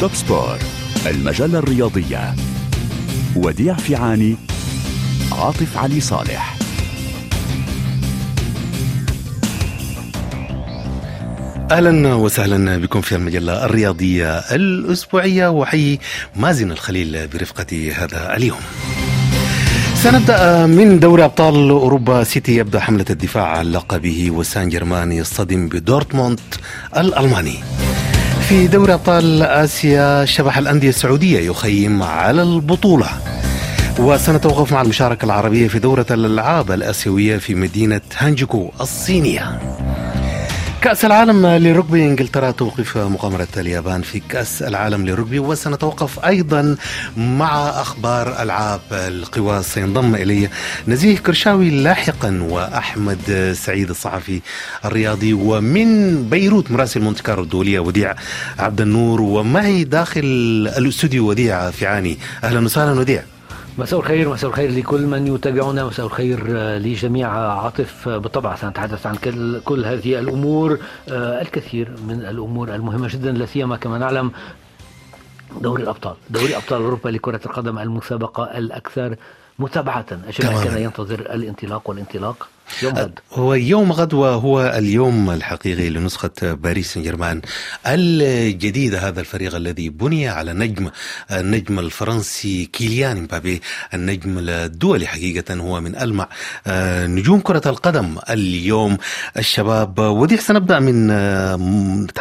توب سبور المجلة الرياضية وديع فيعاني عاطف علي صالح أهلا وسهلا بكم في المجلة الرياضية الأسبوعية وحي مازن الخليل برفقة هذا اليوم. سنبدأ من دوري أبطال أوروبا سيتي يبدأ حملة الدفاع عن لقبه وسان جيرمان يصطدم بدورتموند الألماني. في دوري أبطال آسيا شبح الأندية السعودية يخيم على البطولة. وسنتوقف مع المشاركة العربية في دورة الألعاب الآسيوية في مدينة هانجوكو الصينية. كأس العالم لرugby إنجلترا توقف مغامرة اليابان في كأس العالم لرugby وسنتوقف أيضا مع أخبار ألعاب القوى. سينضم إلي نزيه كرشاوي لاحقا وأحمد سعيد الصحفي الرياضي. ومن بيروت مراسل مونتي كارلو الدولية وديع عبد النور ومعي داخل الاستوديو وديع فيعاني أهلا وسهلا وديع. مساء الخير مساء الخير لكل من يتابعنا مساء الخير لجميع عاطف. بالطبع سنتحدث عن كل, كل هذه الأمور الكثير من الأمور المهمة جدا لا سيما كما نعلم دوري الأبطال. دوري أبطال أوروبا لكرة القدم المسابقة الأكثر متابعة. الجميع كان ينتظر الانطلاق والانطلاق. يوم غد. هو يوم غد وهو اليوم الحقيقي لنسخة باريس سان جيرمان الجديدة هذا الفريق الذي بني على نجم النجم الفرنسي كيليان مبابي النجم الدولي حقيقة هو من ألمع نجوم كرة القدم اليوم. الشباب ودي سنبدأ من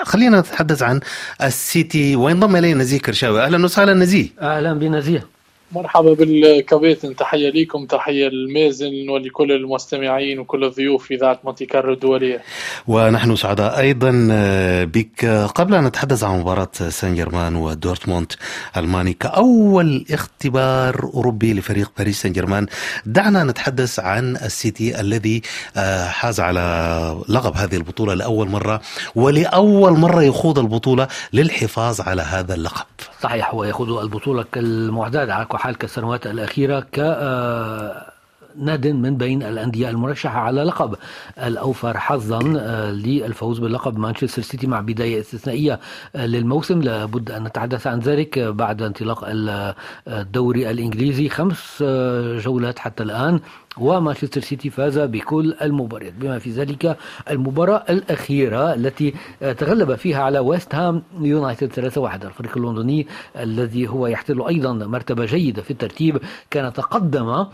خلينا نتحدث عن السيتي. وينضم إلينا نزيه كرشاوي؟ أهلا وسهلا نزيه. أهلا بنزيه. مرحبا بالكابتن تحية لكم تحية للمازن ولكل المستمعين وكل الضيوف في إذاعة مونتي كارلو الدولية. ونحن سعداء أيضا بك. قبل أن نتحدث عن مباراة سان جيرمان ودورتموند ألماني كأول اختبار أوروبي لفريق باريس سان جيرمان دعنا نتحدث عن السيتي الذي حاز على لقب هذه البطولة لأول مرة ولأول مرة يخوض البطولة للحفاظ على هذا اللقب. صحيح هو يخوض البطولة كالمعتاد على حال كالسنوات الأخيرة ك ناد من بين الأندية المرشحة على لقب الأوفر حظا للفوز باللقب مانشستر سيتي مع بداية استثنائية للموسم. لابد أن نتحدث عن ذلك بعد انطلاق الدوري الإنجليزي. خمس جولات حتى الآن ومانشستر سيتي فاز بكل المباريات بما في ذلك المباراة الأخيرة التي تغلب فيها على ويست هام يونايتد 3-1 الفريق اللندني الذي هو يحتل أيضا مرتبة جيدة في الترتيب كان تقدم آه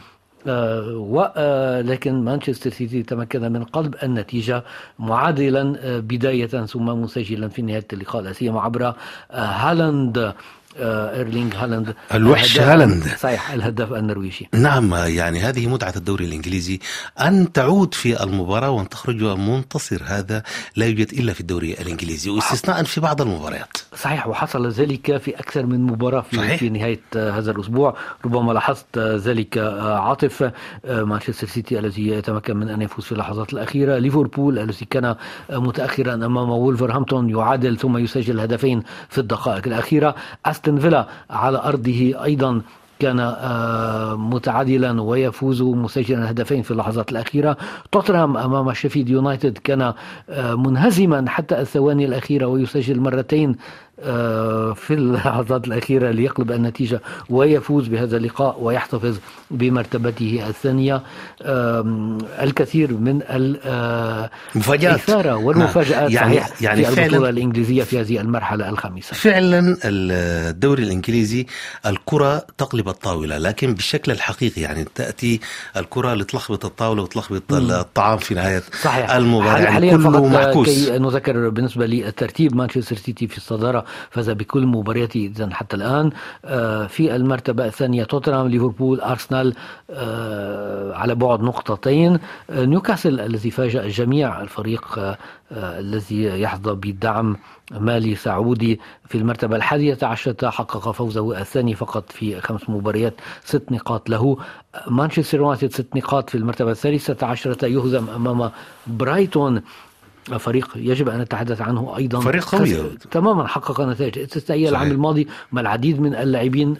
ولكن مانشستر سيتي تمكن من قلب النتيجة معادلا آه بداية ثم مسجلا في نهاية اللقاء لا سيما عبر آه هالاند. ايرلينج هالاند. الوحش هالاند. صحيح الهداف النرويجي. نعم يعني هذه متعة الدوري الإنجليزي. أن تعود في المباراة وأن تخرج منتصر هذا لا يوجد إلا في الدوري الإنجليزي واستثناء في بعض المباريات. صحيح وحصل ذلك في أكثر من مباراة في, صحيح. في نهاية هذا الأسبوع. ربما لاحظت ذلك عاطف مانشستر سيتي الذي يتمكن من أن يفوز في اللحظات الأخيرة. ليفربول الذي كان متأخرا أمام وولفرهامبتون يعادل ثم يسجل هدفين في الدقائق الأخيرة. أستون فيلا على أرضه أيضا كان متعادلا ويفوز مسجلا هدفين في اللحظات الأخيرة. توتنهام أمام شيفيلد يونايتد كان منهزما حتى الثواني الأخيرة ويسجل مرتين في اللحظات الأخيرة ليقلب النتيجة ويفوز بهذا اللقاء ويحتفظ بمرتبته الثانية. الكثير من المفاجآت الإثارة والمفاجآت يعني صحيح يعني في البطولة الإنجليزية في هذه المرحلة الخامسة. فعلا الدوري الإنجليزي الكرة تقلب الطاولة لكن بالشكل الحقيقي يعني تأتي الكرة لتلخبط الطاولة وتلخبط الطعام في نهاية صحيح. المباراة. يعني كله معكوس. كي نذكر بالنسبة للترتيب مانشستر سيتي في الصدارة فاز بكل مبارياته اذا حتى الآن. في المرتبة الثانية توتنهام ليفربول أرسنال على بعد نقطتين. نيوكاسل الذي فاجأ الجميع الفريق الذي يحظى بدعم مالي سعودي في المرتبة الحادية عشرة حقق فوزه الثاني فقط في خمس مباريات ست نقاط له. مانشستر يونايتد ست نقاط في المرتبة الثالثة عشرة يهزم أمام برايتون. فريق يجب أن نتحدث عنه أيضا. فريق قوي تماما حقق نتائج. استثنائيه العام الماضي ما العديد من اللاعبين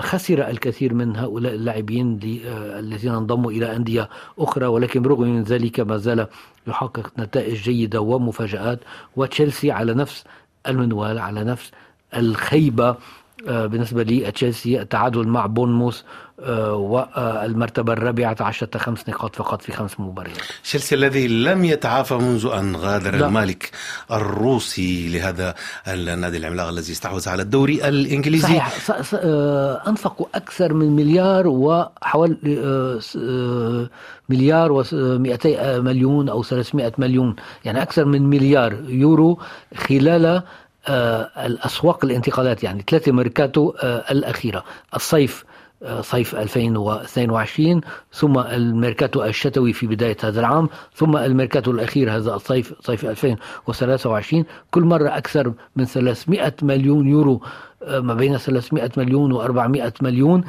خسر الكثير من هؤلاء اللاعبين الذين انضموا إلى أندية أخرى. ولكن برغم من ذلك ما زال يحقق نتائج جيدة ومفاجآت. وتشيلسي على نفس المنوال على نفس الخيبة. بالنسبة لتشيلسي التعادل مع بونموس والمرتبة الرابعة عشرة خمس نقاط فقط في خمس مباريات. تشيلسي الذي لم يتعافى منذ أن غادر لا. المالك الروسي لهذا النادي العملاق الذي استحوذ على الدوري الإنجليزي. صحيح. آه، أنفقوا أكثر من مليار وحوالي آه، آه، مليار و200 مليون أو 300 مليون يعني أكثر من مليار يورو خلال الأسواق الانتقالات يعني ثلاثة ميركاتو الأخيرة. الصيف صيف 2022 ثم الميركاتو الشتوي في بداية هذا العام ثم الميركاتو الأخير هذا الصيف صيف 2023 كل مرة أكثر من 300 مليون يورو آه، ما بين 300 مليون و400 مليون.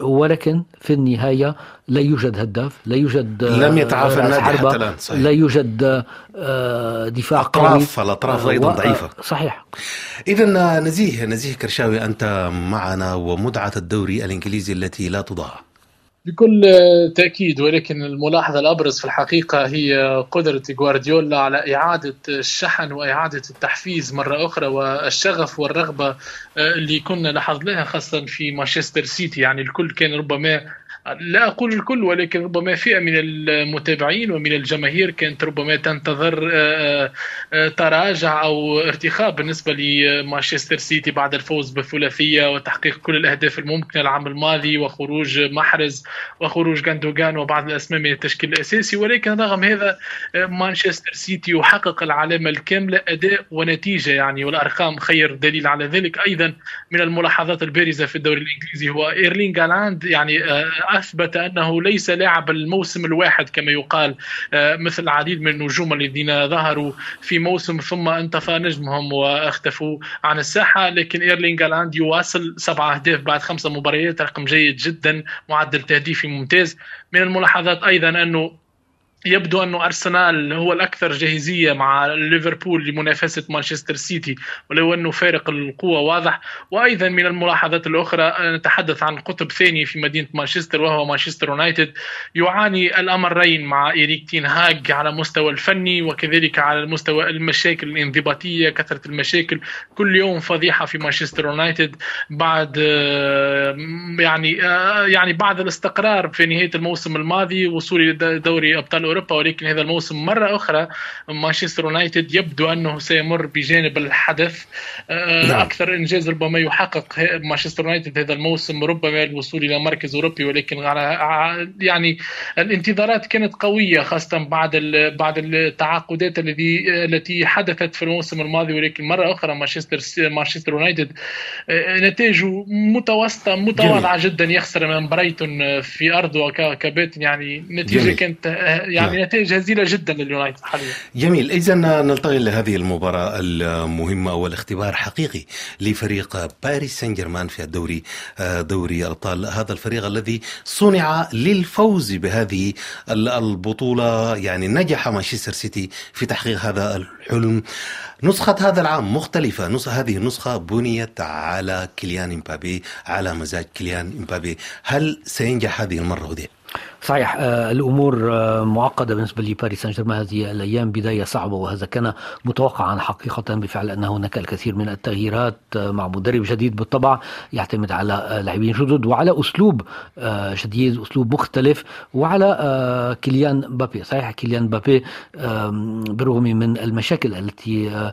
ولكن في النهاية لا يوجد هداف لا يوجد لم يتعافى النادي حتى الآن صحيح. لا يوجد آه، دفاع أطراف قوي. الأطراف أيضا ضعيفة. صحيح. إذا نزيه نزيه كرشاوي أنت معنا ومدعة الدوري الإنجليزي التي لا تضاع بكل تأكيد ولكن الملاحظة الأبرز في الحقيقة هي قدرة غوارديولا على إعادة الشحن وإعادة التحفيز مرة أخرى والشغف والرغبة اللي كنا لاحظناها خاصة في مانشستر سيتي. يعني الكل كان ربما لا أقول الكل ولكن ربما فئة من المتابعين ومن الجماهير كانت ربما تنتظر آه، آه، تراجع أو ارتخاء بالنسبة لمانشستر سيتي بعد الفوز بالثلاثية وتحقيق كل الأهداف الممكنة العام الماضي وخروج محرز وخروج جاندوغان وبعض الأسماء من التشكيل الأساسي. ولكن رغم هذا آه، مانشستر سيتي يحقق العلامة الكاملة أداء ونتيجة يعني والأرقام خير دليل على ذلك. أيضا من الملاحظات البارزة في الدوري الإنجليزي هو إيرلينغ هالاند يعني أثبت أنه ليس لاعب الموسم الواحد كما يقال آه، مثل العديد من النجوم الذين ظهروا في موسم ثم انطفى نجمهم واختفوا عن الساحة. لكن إيرلينغ هالاند يواصل سبع أهداف بعد خمسة مباريات رقم جيد جدا معدل تهديفي ممتاز. من الملاحظات أيضا أنه يبدو أن أرسنال هو الأكثر جاهزية مع ليفربول لمنافسة مانشستر سيتي ولو أنه فارق القوة واضح. وأيضا من الملاحظات الأخرى نتحدث عن قطب ثاني في مدينة مانشستر وهو مانشستر يونايتد. يعاني الأمرين مع إيريك تين هاج على مستوى الفني وكذلك على المستوى المشاكل الانضباطية كثرة المشاكل. كل يوم فضيحة في مانشستر يونايتد. بعد يعني يعني بعد الاستقرار في نهاية الموسم الماضي وصول دوري أبطال أوروبا ولكن هذا الموسم مرة أخرى مانشستر يونايتد يبدو أنه سيمر بجانب الحدث آه، نعم. أكثر إنجاز ربما يحقق مانشستر يونايتد هذا الموسم ربما الوصول إلى مركز أوروبي ولكن على يعني الانتظارات كانت قوية خاصة بعد بعد التعاقدات الذي التي حدثت في الموسم الماضي ولكن مرة أخرى مانشستر مانشستر يونايتد آه، نتائجه متوسطه متواضعه جدا يخسر من برايتون في أرضه كبيت يعني نتيجة جميل. كانت يعني يعني نتائج هزيله جدا لليونايتد حاليا. جميل. اذا ننتقل لهذه المباراة المهمة والاختبار حقيقي لفريق باريس سان جيرمان في الدوري دوري ابطال هذا الفريق الذي صنع للفوز بهذه البطولة يعني نجح مانشستر سيتي في تحقيق هذا الحلم. نسخة هذا العام مختلفة. نسخة هذه النسخة بنيت على كيليان إمبابي على مزاج كيليان إمبابي. هل سينجح هذه المرة ودي؟ صحيح آه، الأمور آه، معقدة بالنسبة لباريس سان جيرمان هذه الأيام بداية صعبة وهذا كان متوقعا حقيقة بفعل أن هناك الكثير من التغييرات آه، مع مدرب جديد بالطبع يعتمد على لاعبين جدد وعلى أسلوب جديد أسلوب مختلف وعلى كيليان بابي صحيح كيليان بابي بالرغم من المشاكل التي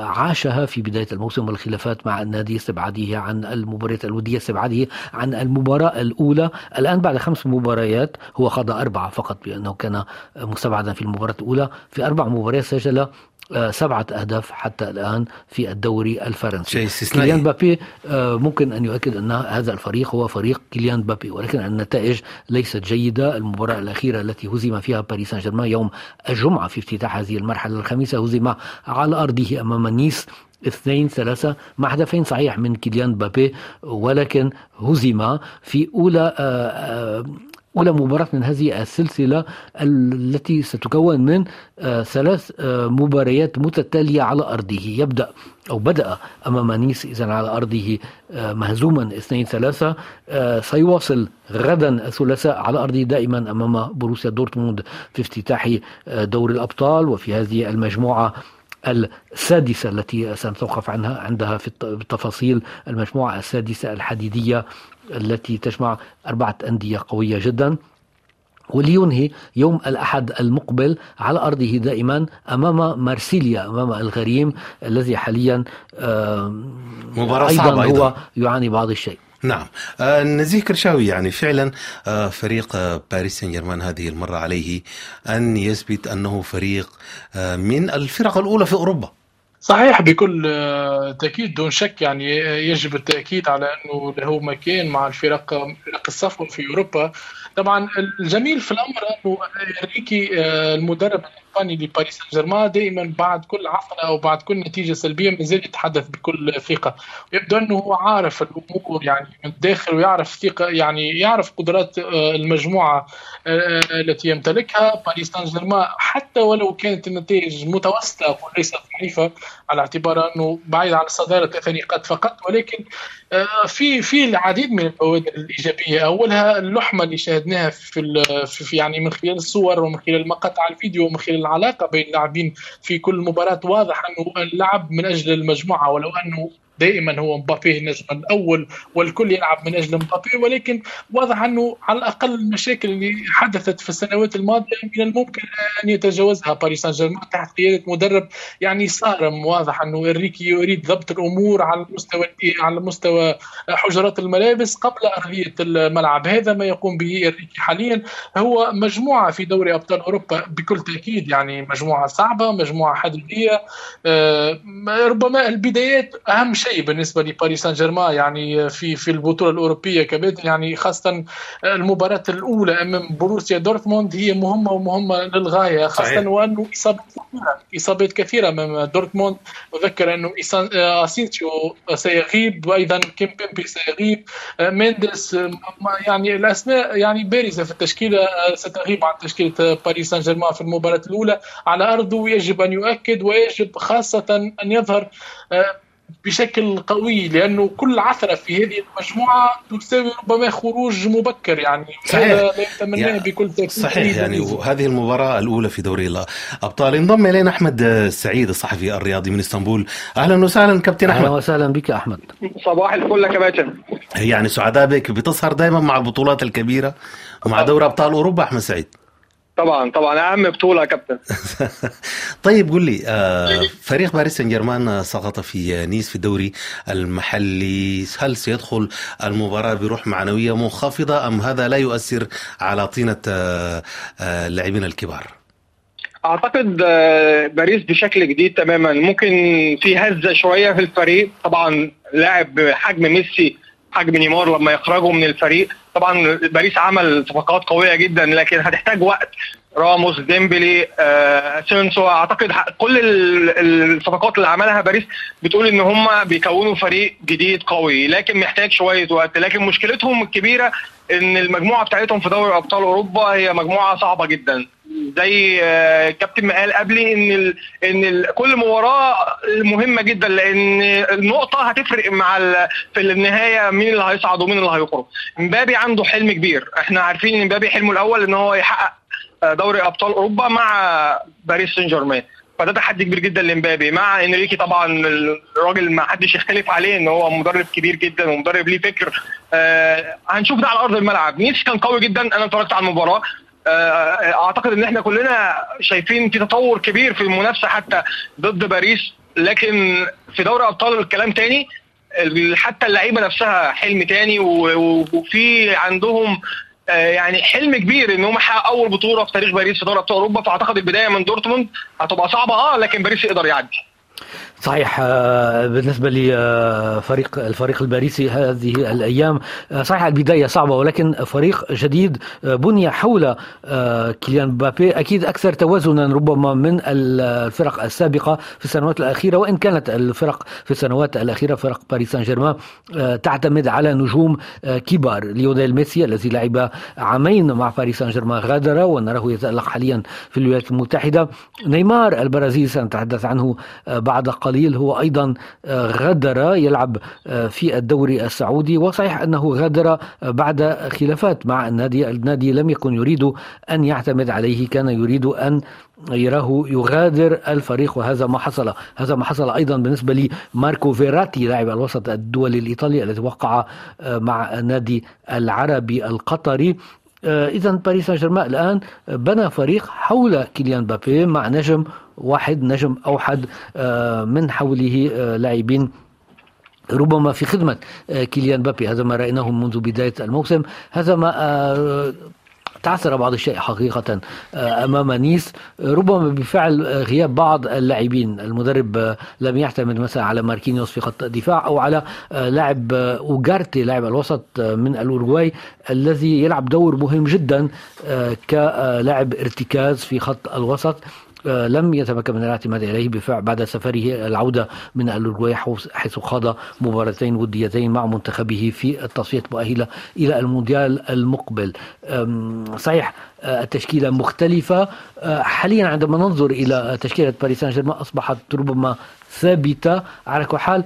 عاشها في بداية الموسم والخلافات مع النادي استبعاده عن المباريات الودية استبعاده عن المباراة الأولى الآن بعد خمس مباريات هو خاض أربعة فقط بأنه كان مستبعدا في المباراة الأولى. في أربع مباريات سجل آه، سبعة أهداف حتى الآن في الدوري الفرنسي. كيليان بابي آه، ممكن أن يؤكد أن هذا الفريق هو فريق كيليان بابي ولكن النتائج ليست جيدة. المباراة الأخيرة التي هزم فيها باريس سان جيرمان يوم الجمعة في افتتاح هذه المرحلة الخامسة هزم على أرضه أمام نيس اثنين ثلاثة مع هدفين صحيح من كيليان بابي ولكن هزم في أولى آه، أولى مباراة من هذه السلسلة التي ستكون من آه، ثلاث آه، مباريات متتالية على أرضه. يبدأ أو بدأ أمام نيس إذا على أرضه آه، مهزوما 2 3 سيواصل غدا الثلاثاء على أرضه دائما أمام بروسيا دورتموند في افتتاح دوري الأبطال. وفي هذه المجموعة السادسة التي سنتوقف عنها عندها في التفاصيل المجموعة السادسة الحديدية التي تجمع أربعة أندية قوية جدا. ولينهي يوم الأحد المقبل على أرضه دائما أمام مارسيليا أمام الغريم الذي حاليا مباراة أيضا أيضا. هو يعاني بعض الشيء. نعم. آه نزيه كرشاوي يعني فعلا آه فريق آه باريس سان جيرمان هذه المرة عليه أن يثبت أنه فريق من الفرق الأولى في أوروبا. صحيح بكل تأكيد دون شك يعني يجب التأكيد على أنه له مكان مع الفرق فرق الصفوة في أوروبا. طبعا الجميل في الأمر أنه إنريكي آه، المدرب الاسباني لباريس سان جيرمان دائما بعد كل عثره أو بعد كل نتيجة سلبية ما زال يتحدث بكل ثقة. يبدو إنه هو عارف الأمور يعني من الداخل ويعرف ثقة يعني يعرف قدرات آه، المجموعة آه، التي يمتلكها باريس سان جيرمان حتى ولو كانت النتائج متوسطة وليست ضعيفة على اعتبار إنه بعيد عن الصداره ثلاث نقاط فقط ولكن آه، في في العديد من البوادر الإيجابية. أولها اللحمة اللي شاهدناها في, في يعني من خلال الصور ومن خلال مقاطع الفيديو ومن خلال العلاقة بين اللاعبين في كل مباراة واضح أنه اللعب من أجل المجموعة ولو أنه دائما هو مبابي النجم الأول والكل يلعب من أجل مبابي ولكن واضح أنه على الأقل المشاكل اللي حدثت في السنوات الماضية من الممكن أن يتجاوزها باريس سان جيرمان تحت قيادة مدرب يعني صارم. واضح أنه إنريكي يريد ضبط الأمور على مستوى على مستوى حجرات الملابس قبل ارضيه الملعب. هذا ما يقوم به إنريكي حاليا. هو مجموعة في دوري أبطال أوروبا بكل تأكيد يعني مجموعة صعبة مجموعة حديدية. آه، ربما البدايات أهم شيء بالنسبة لباريس سان جيرمان يعني في في البطولة الأوروبية كمان يعني خاصة المباراة الأولى أمام بوروسيا دورتموند هي مهمة ومهمة للغاية خاصة وأنه اصابات كثيرة إصابات كثيرة أمام دورتموند. أذكر أنه أسينسيو سيغيب وأيضا كيمبيمبي سيغيب مينديس يعني الأسماء يعني بارزة في التشكيله ستغيب عن تشكيلة باريس سان جيرمان في المباراة الأولى. على أرضه يجب أن يؤكد ويجب خاصة أن يظهر بشكل قوي لأنه كل عثرة في هذه المجموعة تساوي ربما خروج مبكر يعني. صحيح. لا يتمناه يعني بكل تأكيد صحيح يعني وهذه المباراة الأولى في دوري الابطال انضم إلينا أحمد السعيد الصحفي الرياضي من إسطنبول. أهلا وسهلا كابتن أحمد. أهلا وسهلا بك أحمد. صباح الفل يا كابتن. يعني سعداء بك. بتسهر دائما مع البطولات الكبيرة ومع دوري أبطال أوروبا أحمد سعيد. طبعا طبعا. اهم بطوله يا كابتن. طيب قول لي آه فريق باريس سان جيرمان سقط في نيس في الدوري المحلي. هل سيدخل المباراة بروح معنوية منخفضة أم هذا لا يؤثر على طينة آه آه اللاعبين الكبار؟ أعتقد آه، باريس بشكل جديد تماما. ممكن في هزة شوية في الفريق. طبعا لاعب حجم ميسي حجم نيمار لما يخرجوا من الفريق. طبعا باريس عمل صفقات قوية جدا لكن هتحتاج وقت. راموس ديمبلي أسينسيو أعتقد كل الصفقات اللي عملها باريس بتقول إن هم بيكونوا فريق جديد قوي لكن محتاج شوية وقت. لكن مشكلتهم الكبيرة إن المجموعة بتاعتهم في دوري أبطال أوروبا هي مجموعة صعبة جدا. زي آه، كابتن ما قال قبلي إن ال إن ال كل مباراة مهمة جدا لأن النقطة هتفرق مع في النهاية مين اللي هيصعد ومين اللي هيخرج. إمبابي عنده حلم كبير. إحنا عارفين إن إمبابي حلمه الأول إن هو يحقق آه، دوري أبطال أوروبا مع باريس سان جيرمان فده تحدي كبير جدا لإمبابي. مع إنريكي طبعا الراجل ما حدش يختلف عليه إن هو مدرب كبير جدا ومدرب ليه فكر. آه هنشوف ده على أرض الملعب. نيس كان قوي جدا. أنا اتفرجت على المباراة. أعتقد إن إحنا كلنا شايفين في تطور كبير في المنافسة حتى ضد باريس. لكن في دوري أبطال الكلام تاني حتى اللعيبة نفسها حلم تاني وفي عندهم آه، يعني حلم كبير إن هم يحققوا أول بطولة في تاريخ باريس في دوري أبطال أوروبا. فأعتقد البداية من دورتموند هتبقى صعبة آه لكن باريس يقدر يعدي. صحيح آه، بالنسبة لفريق الفريق الباريسي هذه الأيام آه، صحيح البداية صعبة ولكن فريق جديد آه، بني حول كيليان مبابي. أكيد أكثر توازنا ربما من الفرق السابقة في السنوات الأخيرة وإن كانت الفرق في السنوات الأخيرة فرق باريس سان جيرمان تعتمد على نجوم كبار. ليونيل ميسي الذي لعب عامين مع باريس سان جيرمان غادر ونراه يتألق حاليا في الولايات المتحدة. نيمار البرازيلي سنتحدث عنه بعد قليل قليل هو أيضا غادر يلعب في الدوري السعودي. وصحيح أنه غادر بعد خلافات مع النادي النادي لم يكن يريد أن يعتمد عليه كان يريد أن يراه يغادر الفريق. وهذا ما حصل هذا ما حصل أيضا بالنسبة لي ماركو فيراتي لاعب الوسط الدولي الإيطالي الذي وقع مع النادي العربي القطري. آه، اذا باريس سان جيرمان الآن بنى فريق حول كيليان بابي مع نجم واحد نجم أوحد آه، من حوله آه، لاعبين ربما في خدمة كيليان بابي هذا ما رأيناه منذ بداية الموسم. هذا ما تعثر بعض الشيء حقيقة آه، أمام نيس. ربما بفعل غياب بعض اللاعبين. المدرب آه، لم يعتمد مثلا على ماركينيوس في خط الدفاع أو على آه، لاعب أوغارتي لاعب الوسط من الأوروغواي الذي يلعب دور مهم جدا كلاعب ارتكاز في خط الوسط. لم يتمكن من الاعتماد عليه بفعل بعد سفره العودة من الأوروغواي حيث خاض مباراتين وديتين مع منتخبه في التصفية المؤهلة إلى المونديال المقبل. صحيح آه، التشكيلة مختلفة. آه، حاليا عندما ننظر إلى تشكيلة باريس سان جيرمان أصبحت ربما ثابتة. على كل حال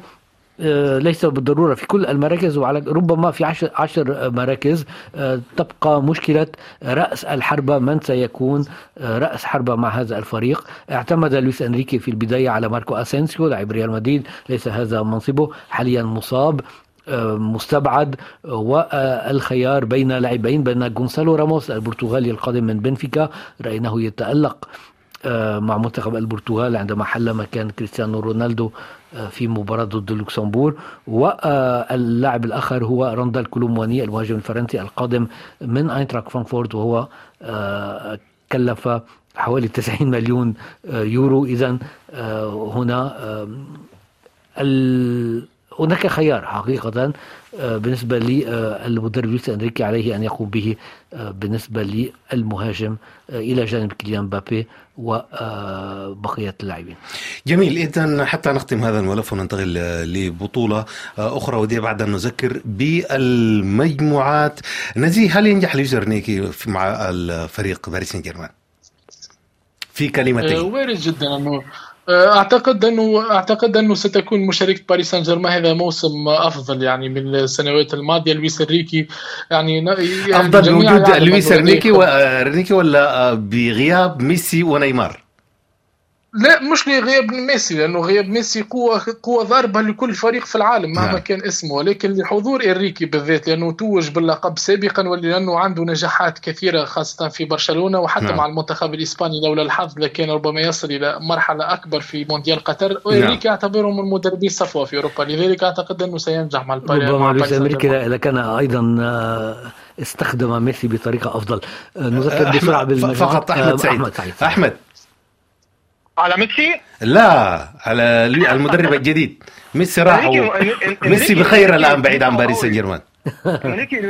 ليس بالضرورة. في كل المراكز وعلى ربما في عشر, عشر مراكز آه، تبقى مشكلة رأس الحربة من سيكون آه، رأس حربة مع هذا الفريق. اعتمد لويس أنريكي في البداية على ماركو أسينسيو لاعب ريال مدريد. ليس هذا منصبه. حاليا مصاب مستبعد والخيار بين لاعبين بين غونسالو راموس البرتغالي القادم من بنفيكا. رأيناه يتألق. مع منتخب البرتغال عندما حل مكان كريستيانو رونالدو آه، في مباراة ضد لوكسمبورغ. واللاعب الآخر هو راندال كولومواني المهاجم الفرنسي القادم من أينتراخت فرانكفورت وهو آه، كلف حوالي 90 مليون آه، يورو. إذا هنا هناك خيار حقيقة بالنسبة للمدرب لويس أنريكي عليه أن يقوم به بالنسبة للمهاجم إلى جانب كيليان مبابي وبقية اللاعبين. جميل إذا حتى نختم هذا الملف وننتقل لبطولة أخرى وديع بعد أن نذكر بالمجموعات. نزيه هل ينجح لويس أنريكي مع الفريق باريس سان جيرمان؟ في كلمتين. آه، وارد جدا إنه أعتقد انه أعتقد أنه ستكون مشاركة باريس سان جيرمان هذا موسم أفضل يعني من السنوات الماضية. لويس إنريكي يعني, يعني أفضل وجود لويس إنريكي وانريكي ولا بغياب ميسي ونيمار؟ لا مش لغياب ميسي لأنه غياب ميسي قوة قوة ضاربة لكل فريق في العالم مهما نعم. كان اسمه ولكن لحضور إنريكي بالذات لأنه توج باللقب سابقا ولأنه عنده نجاحات كثيرة خاصة في برشلونة وحتى نعم. مع المنتخب الإسباني لولا الحظ لكان ربما يصل إلى مرحلة أكبر في مونديال قطر وانريكي نعم. يعتبره من المدربين الصفوة في أوروبا لذلك أعتقد أنه سينجح مع الباريس ربما لويس إنريكي إذا كان أيضا آه، استخدم ميسي بطريقة أفضل آه، نذكر بسرعة بالمجموعات فقط أحمد سعيد أحمد. أحمد. على ميسي؟ لا على المدرب الجديد. ميسي راح ميسي بخير الآن بعيد عن باريس سان جيرمان انريكي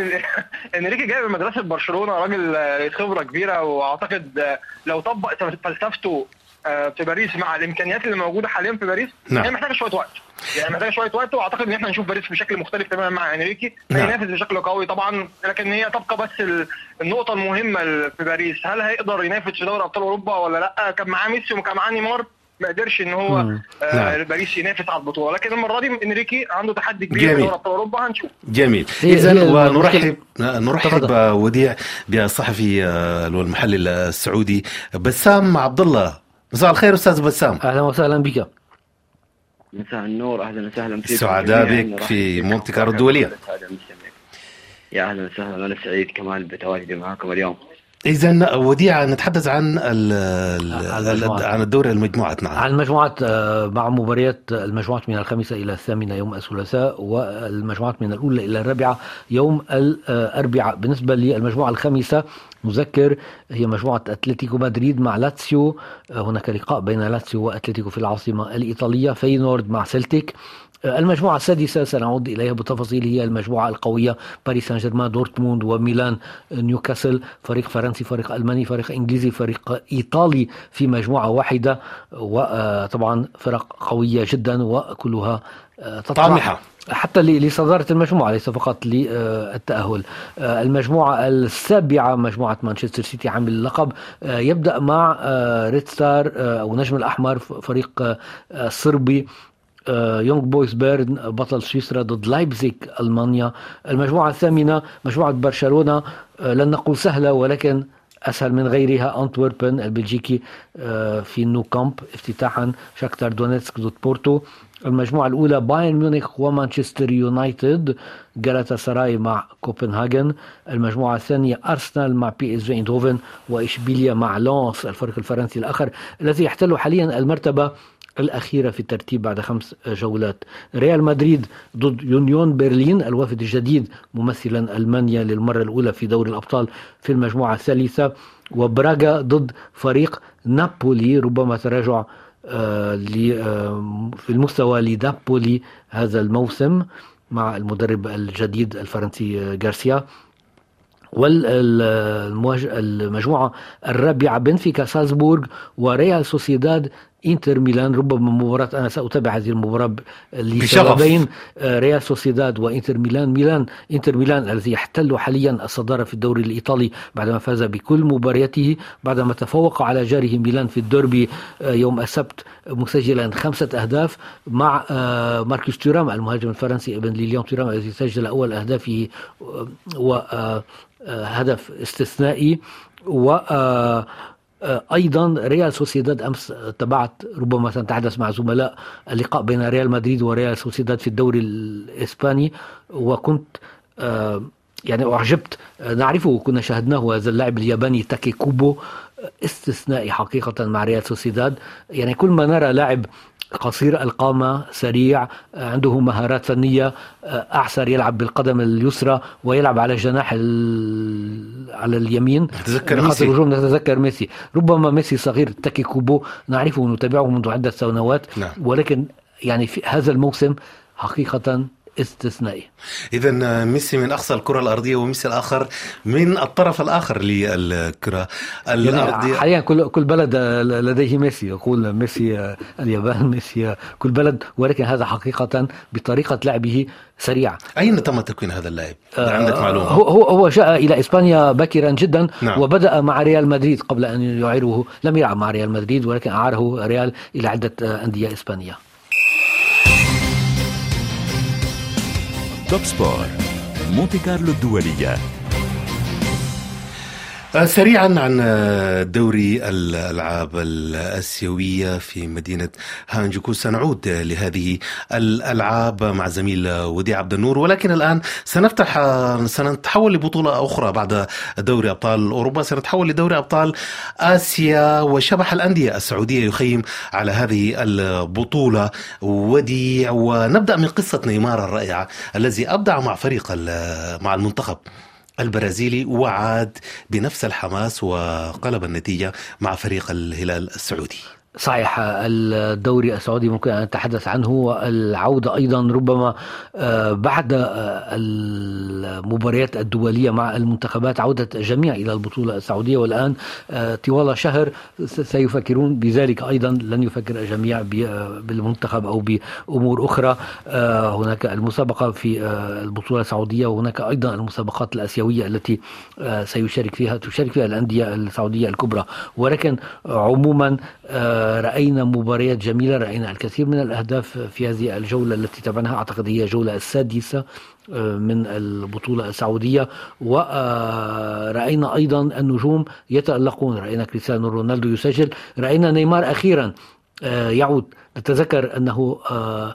إنريكي جاي من مدرسة برشلونة راجل خبرة كبيرة وأعتقد لو طبق فلسفته في باريس مع الإمكانيات اللي موجودة حاليا في باريس نعم. هي محتاجة شوية وقت. يعني محتاجة شوية وقت وأعتقد إن إحنا نشوف باريس بشكل مختلف تماما مع إنريكي. نعم. هينافس بشكل قوي طبعا لكن هي تبقى بس النقطة المهمة في باريس. هل هيقدر ينافس في دوري أبطال أوروبا ولا لأ؟ كان معاه ميسي وكان معاه نيمار ما قدرش إن هو آه نعم. باريس ينافس على البطولة. لكن المرة دي إنريكي عنده تحدي كبير في دوري أبطال أوروبا. هنشوف. جميل. اذا ونرحب نرحب وديع بالصحفي آه، والمحلل السعودي بسام عبد الله مساء الخير أستاذ بسام. أهلا وسهلا بك. مساء النور أهلا وسهلا فيك. سعداء بك في مونتي كارلو الدوليه يا أهلا وسهلا أنا سعيد كمان بتواجدي معكم اليوم. اذا وديع نتحدث عن عن الدوري المجموعات. نعم. عن المجموعات آه، مع مباريات المجموعات من الخامسه إلى الثامنة يوم الثلاثاء والمجموعات من الأولى إلى الرابعة يوم الأربعاء. بالنسبة للمجموعة الخامسة نذكر هي مجموعة أتلتيكو مدريد مع لاتسيو. هناك لقاء بين لاتسيو وأتلتيكو في العاصمة الإيطالية فينورد مع سلتيك المجموعة السادسة سنعود إليها بتفاصيل هي المجموعة القوية باريس سان جيرمان دورتموند وميلان نيوكاسل. فريق فرنسي فريق ألماني فريق إنجليزي فريق إيطالي في مجموعة واحدة. وطبعا فرق قوية جدا وكلها طامحة. حتى لصدارة المجموعة ليس فقط للتأهل. المجموعة السابعة مجموعة مانشستر سيتي حامل اللقب. يبدأ مع ريد ستار أو نجم الأحمر فريق صربي. يونغ بويز بيرن بطل سويسرا ضد لايبزيج ألمانيا. المجموعة الثامنة مجموعة برشلونة. لن نقول سهلة ولكن أسهل من غيرها انتويربن البلجيكي. في نو كامب افتتاحا. شاكتار دونيتسك ضد بورتو. المجموعة الأولى بايرن ميونخ ومانشستر يونايتد جالاتا سراي مع كوبنهاجن المجموعة الثانية أرسنال مع بي إس في ايندهوفن وإشبيليا مع لونس الفريق الفرنسي الآخر الذي يحتل حاليا المرتبة الأخيرة في الترتيب بعد خمس جولات. ريال مدريد ضد يونيون برلين الوافد الجديد ممثلا ألمانيا للمرة الأولى في دوري الأبطال في المجموعة الثالثة. وبراغا ضد فريق نابولي ربما تراجع في المستوى لنابولي هذا الموسم مع المدرب الجديد الفرنسي غارسيا. والمجموعة الرابعة بنفيكا سالزبورغ وريال سوسيداد انتر ميلان ربما مباراة أنا سأتابع هذه المباراة لسببين آه، ريال سوسيداد وإنتر ميلان. ميلان إنتر ميلان الذي يحتل حاليا الصدارة في الدوري الإيطالي بعدما فاز بكل مبارياته بعدما تفوق على جاره ميلان في الديربي آه، يوم السبت مسجلا خمسة أهداف مع آه، ماركوس تورام المهاجم الفرنسي إبن ليليان تورام الذي سجل أول أهدافه وهدف استثنائي و أيضا ريال سوسيداد أمس تابعت ربما سنتحدث مع زملاء اللقاء بين ريال مدريد وريال سوسيداد في الدوري الإسباني. وكنت آه، يعني أعجبت. آه، نعرفه كنا شاهدناه هذا اللاعب الياباني تاكي كوبو استثنائي حقيقة مع ريال سوسيداد. يعني كل ما نرى لاعب قصير القامة سريع عنده مهارات فنية أعسر يلعب بالقدم اليسرى ويلعب على الجناح على اليمين. نتذكر ميسي. نتذكر ميسي. ربما ميسي صغير تاكي كوبو نعرفه ونتابعه منذ عدة سنوات. نعم. ولكن يعني في هذا الموسم حقيقة استثنائي اذا ميسي من أقصى الكرة الأرضية وميسي الآخر من الطرف الآخر للكرة يعني الأرضية. حاليا كل كل بلد لديه ميسي. يقول ميسي اليابان ميسي كل بلد ولكن هذا حقيقة بطريقة لعبه سريع أين تم تكوين هذا اللاعب؟ آه عندك معلومة. هو هو جاء إلى إسبانيا باكرا جدا نعم. وبدأ مع ريال مدريد قبل أن يعيره. لم يلعب مع ريال مدريد ولكن أعاره ريال إلى عدة أندية إسبانية. توب سبور مونتي كارلو الدولية آه، سريعا عن آه، دوري الألعاب الاسيويه في مدينة هانجوكو. سنعود لهذه الألعاب مع زميل وديع عبد النور. ولكن الآن سنفتح آه، سنتحول لبطولة أخرى بعد دوري أبطال أوروبا. سنتحول لدوري أبطال آسيا. وشبح الأندية السعودية يخيم على هذه البطولة. وديع ونبدأ من قصة نيمار الرائعة الذي أبدع مع فريق مع المنتخب. البرازيلي وعاد بنفس الحماس وقلب النتيجة مع فريق الهلال السعودي. صحيح الدوري السعودي ممكن أن نتحدث عنه والعودة أيضا ربما آه، بعد آه، المباريات الدولية مع المنتخبات عودة الجميع إلى البطولة السعودية. والآن آه، طوال شهر سيفكرون بذلك أيضا. لن يفكر الجميع بالمنتخب أو بأمور أخرى. هناك المسابقة في البطولة السعودية وهناك أيضا المسابقات الآسيوية التي سيشارك فيها تشارك فيها الأندية السعودية الكبرى. ولكن عموما رأينا مباريات جميلة رأينا الكثير من الأهداف في هذه الجولة التي تابعناها. أعتقد هي الجولة السادسة آه، من البطولة السعودية. ورأينا أيضا النجوم يتألقون. رأينا كريستيانو رونالدو يسجل. رأينا نيمار أخيرا آه، يعود. نتذكر أنه آه،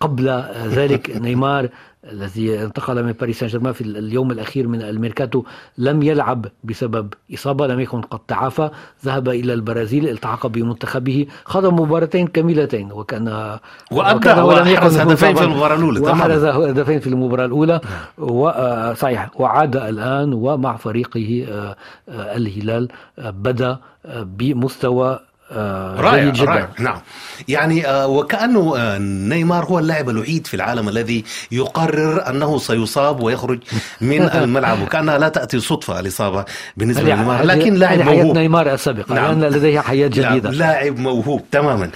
قبل ذلك نيمار الذي انتقل من باريس سان جيرمان في اليوم الأخير من الميركاتو لم يلعب بسبب إصابة لم يكن قد تعافى ذهب إلى البرازيل التحق بمنتخبه خاض مباراتين كاملتين وكان وأبدع وحرز هدفين في المباراة الأولى وحرز هدفين في المباراة الأولى وصحيح وعاد الآن ومع فريقه آه، آه، الهلال آه، بدا بمستوى آه، رائع جيد جدا. رائع. نعم. يعني آه، وكأنه آه، نيمار هو اللاعب الوحيد في العالم الذي يقرر أنه سيصاب ويخرج من الملعب وكأنها لا تأتي صدفة الإصابة بالنسبة لنيمار. لكن لاعب هذه حياة موهوب. نيمار السابقة نعم. لأن لديه حياة جديدة. نعم لاعب موهوب تماما.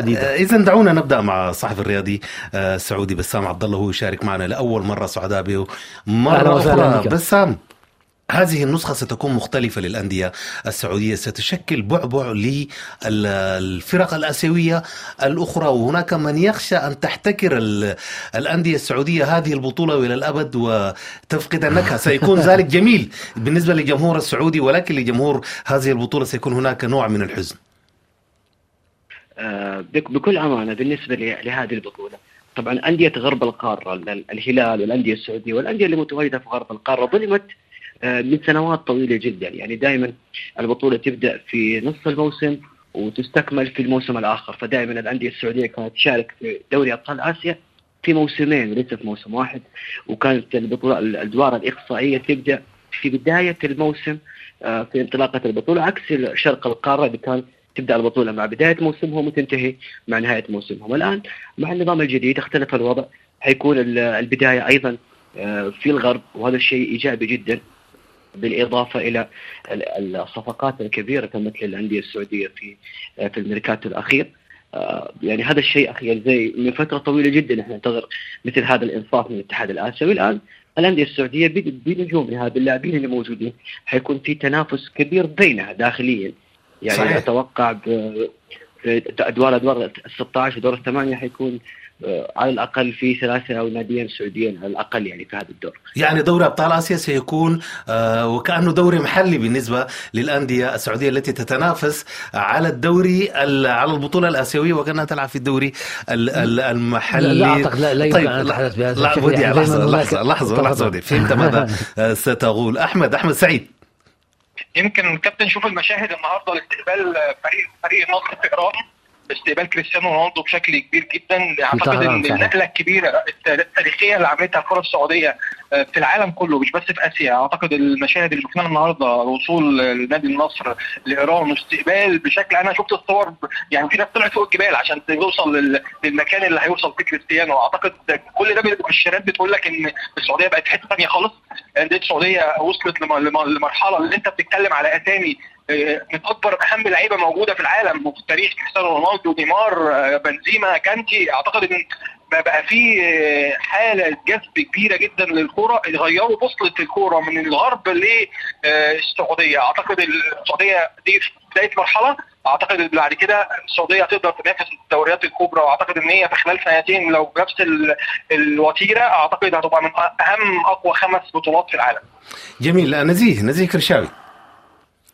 جديدة. اذا دعونا نبدأ مع الصحفي الرياضي آه، السعودي بسام عبد الله هو يشارك معنا لأول مرة سعداء به أخرى بك. بسام. هذه النسخة ستكون مختلفة للأندية السعودية. ستشكل بعبع للفرق الآسيوية الأخرى وهناك من يخشى أن تحتكر ال- الأندية السعودية هذه البطولة إلى الأبد وتفقد النكهة. سيكون ذلك جميل بالنسبة للجمهور السعودي ولكن لجمهور هذه البطولة سيكون هناك نوع من الحزن. آه، بك- بكل أمانة بالنسبة ل- لهذه البطولة طبعا أندية غرب القارة ال- الهلال والأندية السعودية والأندية اللي متواجدة في غرب القارة ظلمت من سنوات طويلة جدا. يعني دائما البطولة تبدأ في نصف الموسم وتستكمل في الموسم الآخر. فدائما الأندية السعودية كانت تشارك في دوري أبطال آسيا في موسمين وليس في موسم واحد. وكانت البطولة الأدوار الإقصائية تبدأ في بداية الموسم آه، في انطلاقة البطولة عكس شرق القارة اللي كان تبدأ البطولة مع بداية موسمهم وتنتهي مع نهاية موسمهم. الآن مع النظام الجديد اختلف الوضع حيكون ال- البداية أيضا آه، في الغرب وهذا الشيء إيجابي جدا. بالإضافة إلى ال- الصفقات الكبيرة تمت للانديه السعودية في في الميركاتو الأخير. آه، يعني هذا الشيء اخير زي من فترة طويلة جدا إحنا ننتظر مثل هذا الانصاف من الاتحاد الآسيوي. الآن الأندية السعودية بنجومها باللاعبين اللي موجودين حيكون في تنافس كبير بينها داخليا. يعني صحيح. أتوقع ب- في أدوار أدوار ال 16 ودور الثمانية حيكون على الأقل في ثلاثة أو ناديين سعوديين على الأقل يعني في هذا الدور. يعني دوري أبطال آسيا سيكون آه، وكأنه دوري محلي بالنسبة للأندية السعودية التي تتنافس على الدوري ال- على البطولة الآسيوية وكأنها تلعب في الدوري ال- ال- المحلي. لا, لا أعتقد لا, لا يمكن طيب أن أتحدث بهذا لا. وديع يعني لحظة لحظة لحظة لحظة وديع فهمت ماذا؟ آه، ستقول. أحمد أحمد سعيد. يمكن كابتن شوف المشاهد النهارده لاستقبال فريق فريق النصر في إيران. استقبال كريستيانو رونالدو بشكل كبير جدا. أعتقد إن. النقلة الكبيرة التاريخية اللي عملتها الكرة السعودية آه، في العالم كله مش بس في آسيا. أعتقد المشاهد اللي شفناها النهارده وصول نادي النصر لإيران واستقبال بشكل أنا شفت الصور يعني في ناس طلعت فوق الجبال عشان توصل لل- للمكان اللي هيوصل فيه كريستيانو. أعتقد كل ده مؤشرات بتقول لك إن السعودية بقت حتة ثانية خالص. انديه السعودية وصلت لم- لم- لمرحلة اللي أنت بتتكلم على اسامي من أكبر أهم لعيبه موجودة في العالم وفي التاريخ كريستيانو رونالدو نيمار آه، بنزيما كانتي. أعتقد إن بقى في آه، حالة جذب كبيرة جدا للكورة غيروا بوصله الكورة من الغرب للسعوديه أعتقد السعودية دي في بداية مرحلة. أعتقد بعد كده السعودية تقدر تنافس الدوريات الكبرى وأعتقد إن هي في خلال سنتين لو بنفس ال- الوتيرة أعتقد هتبقى من أهم أقوى خمس بطولات في العالم. جميل. آه، نزيه نزيه كرشاوي.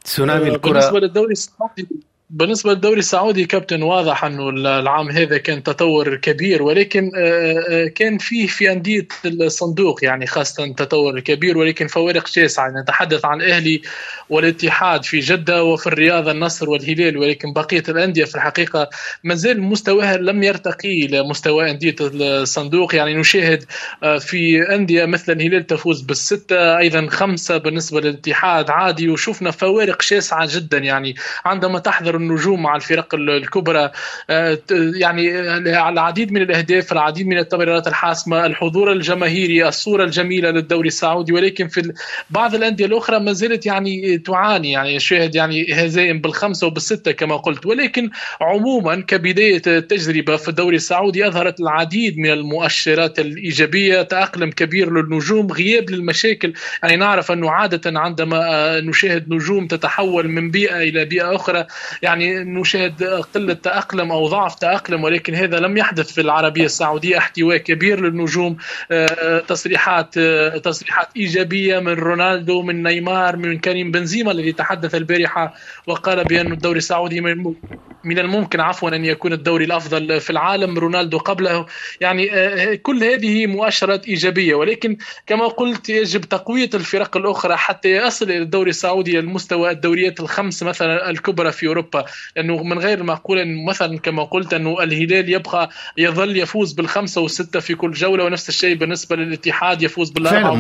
تسونامي بالنسبة الكرة. للدوري السعودي بالنسبة للدوري السعودي كابتن واضح أنه العام هذا كان تطور كبير ولكن آه، آه، كان فيه في أندية الصندوق يعني خاصة تطور كبير ولكن فوارق شاسعة. نتحدث عن الأهلي والاتحاد في جدة وفي الرياض النصر والهلال ولكن بقية الأندية في الحقيقة ما زال مستواها لم يرتقي لمستوى أندية الصندوق. يعني نشاهد آه، في أندية مثل الهلال تفوز بالستة أيضا خمسة بالنسبة للاتحاد عادي وشفنا فوارق شاسعة جدا. يعني عندما تحضر النجوم مع الفرق ال- الكبرى. آه، يعني آه، العديد من الأهداف العديد من التمريرات الحاسمة الحضور الجماهيري الصورة الجميلة للدوري السعودي ولكن في بعض الأندية الأخرى ما زالت يعني تعاني يعني شاهد يعني هزائم بالخمسة وبالستة كما قلت. ولكن عموما كبداية التجربة في الدوري السعودي أظهرت العديد من المؤشرات الإيجابية تأقلم كبير للنجوم غياب للمشاكل. يعني نعرف أنه عادة عندما آه، نشاهد نجوم تتحول من بيئة إلى بيئة أخرى يعني نشاهد قلة تأقلم أو ضعف تأقلم ولكن هذا لم يحدث في العربية السعودية. احتواء كبير للنجوم آه، تصريحات آه، تصريحات إيجابية من رونالدو من نيمار من كريم بنزيما الذي تحدث البارحة وقال بأن الدوري السعودي من من الممكن عفوا أن يكون الدوري الأفضل في العالم رونالدو قبله. يعني آه، كل هذه مؤشرات إيجابية. ولكن كما قلت يجب تقوية الفرق الأخرى حتى يصل الدوري السعودي المستوى الدوريات الخمس مثلا الكبرى في لأنه من غير المعقول أن مثلا كما قلت أنه الهلال يبقى يظل يفوز بالخمسة والستة في كل جولة ونفس الشيء بالنسبة للاتحاد يفوز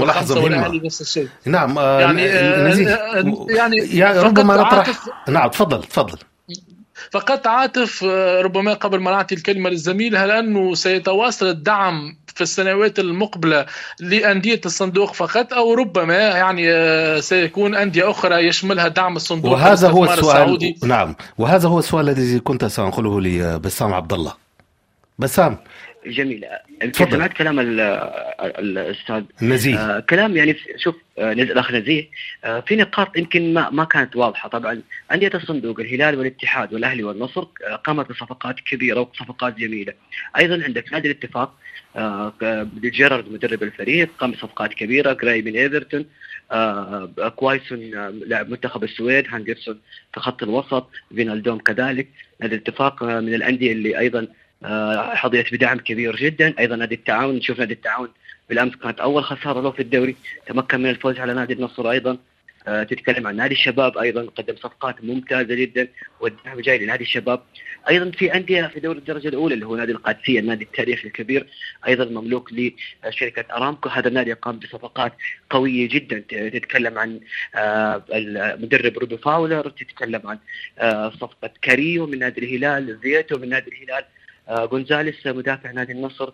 والخمسة مهمة. والأهلي نفس الشيء. نعم آه، يعني آه، نزيه آه، يعني ربما عاطف- نطرح نعم تفضل تفضل. فقط عاطف آه، ربما قبل ما نعطي الكلمة للزميل هل أنه سيتواصل الدعم في السنوات المقبلة لأندية الصندوق فقط أو ربما يعني آه، سيكون أندية أخرى يشملها دعم الصندوق وهذا هو السؤال. السعودي. نعم. وهذا هو السؤال الذي كنت سأنقله لبسام عبد الله. بسام جميل سمعت كلام الأستاذ. نزيه. آه كلام يعني شوف آه الأخ نزيه آه في نقاط يمكن ما ما كانت واضحة. طبعا أندية الصندوق الهلال والاتحاد والأهلي والنصر قامت بصفقات كبيرة وصفقات جميلة. أيضا عندك نادي الاتفاق آه جيرارد مدرب الفريق قام بصفقات كبيرة جراي من إيفرتون آه كوايسون لاعب منتخب السويد هندرسون في خط الوسط فينالدوم كذلك. نادي الاتفاق من الأندية اللي أيضا آه، حظيت بدعم كبير جدا. أيضا نادي التعاون نشوف نادي التعاون بالأمس كانت أول خسارة له في الدوري تمكن من الفوز على نادي النصر أيضا. آه، تتكلم عن نادي الشباب أيضا قدم صفقات ممتازة جدا والدعم جاي لنادي الشباب. أيضا في أندية في دوري الدرجة الأولى اللي هو نادي القادسية النادي التاريخي الكبير أيضا مملوك لشركة أرامكو. هذا النادي قام بصفقات قوية جدا. تتكلم عن آه، المدرب روبي فاولر تتكلم عن صفقة كاريو من نادي الهلال زيتو من نادي الهلال. آه، جونزاليس مدافع نادي النصر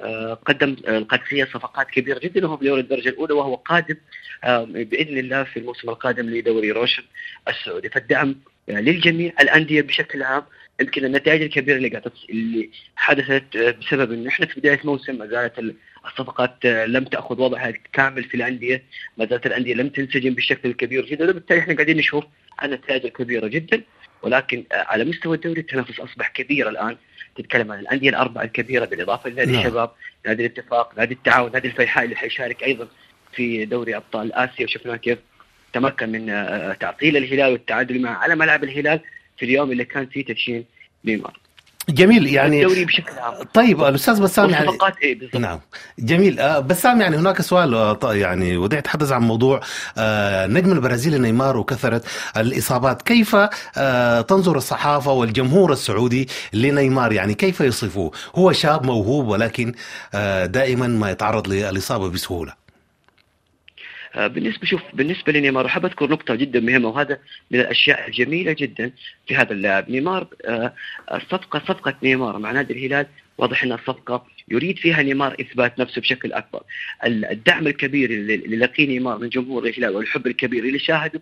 آه، قدم القادسيه صفقات كبيرة جدا وهو في دوري الدرجه الأولى وهو قادم آه، بإذن الله في الموسم القادم لدوري روشن السعودي. فالدعم للجميع الأندية بشكل عام يمكن النتائج الكبيرة اللي اللي حدثت بسبب انه إحنا في بداية موسم ما زالت الصفقات لم تأخذ وضعها كامل في الأندية، ما زالت الأندية لم تنسجم بالشكل الكبير جدا، وبالتالي إحنا قاعدين نشوف النتائج الكبيرة جدا. ولكن على مستوى الدوري التنافس أصبح كبير الآن تتكلم عن الأندية الأربعة الكبيرة بالإضافة لنادي نعم. الشباب، نادي الاتفاق، نادي التعاون، نادي الفيحاء اللي حيشارك أيضا في دوري أبطال آسيا وشفنا كيف تمكن من آه، تعطيل الهلال والتعادل معه على ملعب الهلال في اليوم اللي كان فيه تدشين نيمار. جميل يعني الدوري بشكل عام. طيب الاستاذ بسام يعني إيه نعم جميل. آه، بسام يعني هناك سؤال آه، يعني ودي أتحدث عن موضوع آه، نجم البرازيلي نيمار وكثره الإصابات. كيف تنظر الصحافة والجمهور السعودي لنيمار؟ يعني كيف يصفوه هو شاب موهوب ولكن دائما ما يتعرض للإصابة بسهولة. بالنسبة شوف بالنسبة لنيمار أحب أذكر نقطة جدا مهمة وهذا من الأشياء الجميلة جدا في هذا اللاعب. نيمار آه، الصفقه صفقة نيمار مع نادي الهلال واضح ان الصفقه يريد فيها نيمار إثبات نفسه بشكل أكبر. الدعم الكبير اللي لقيه نيمار من جمهور الهلال والحب الكبير اللي شاهده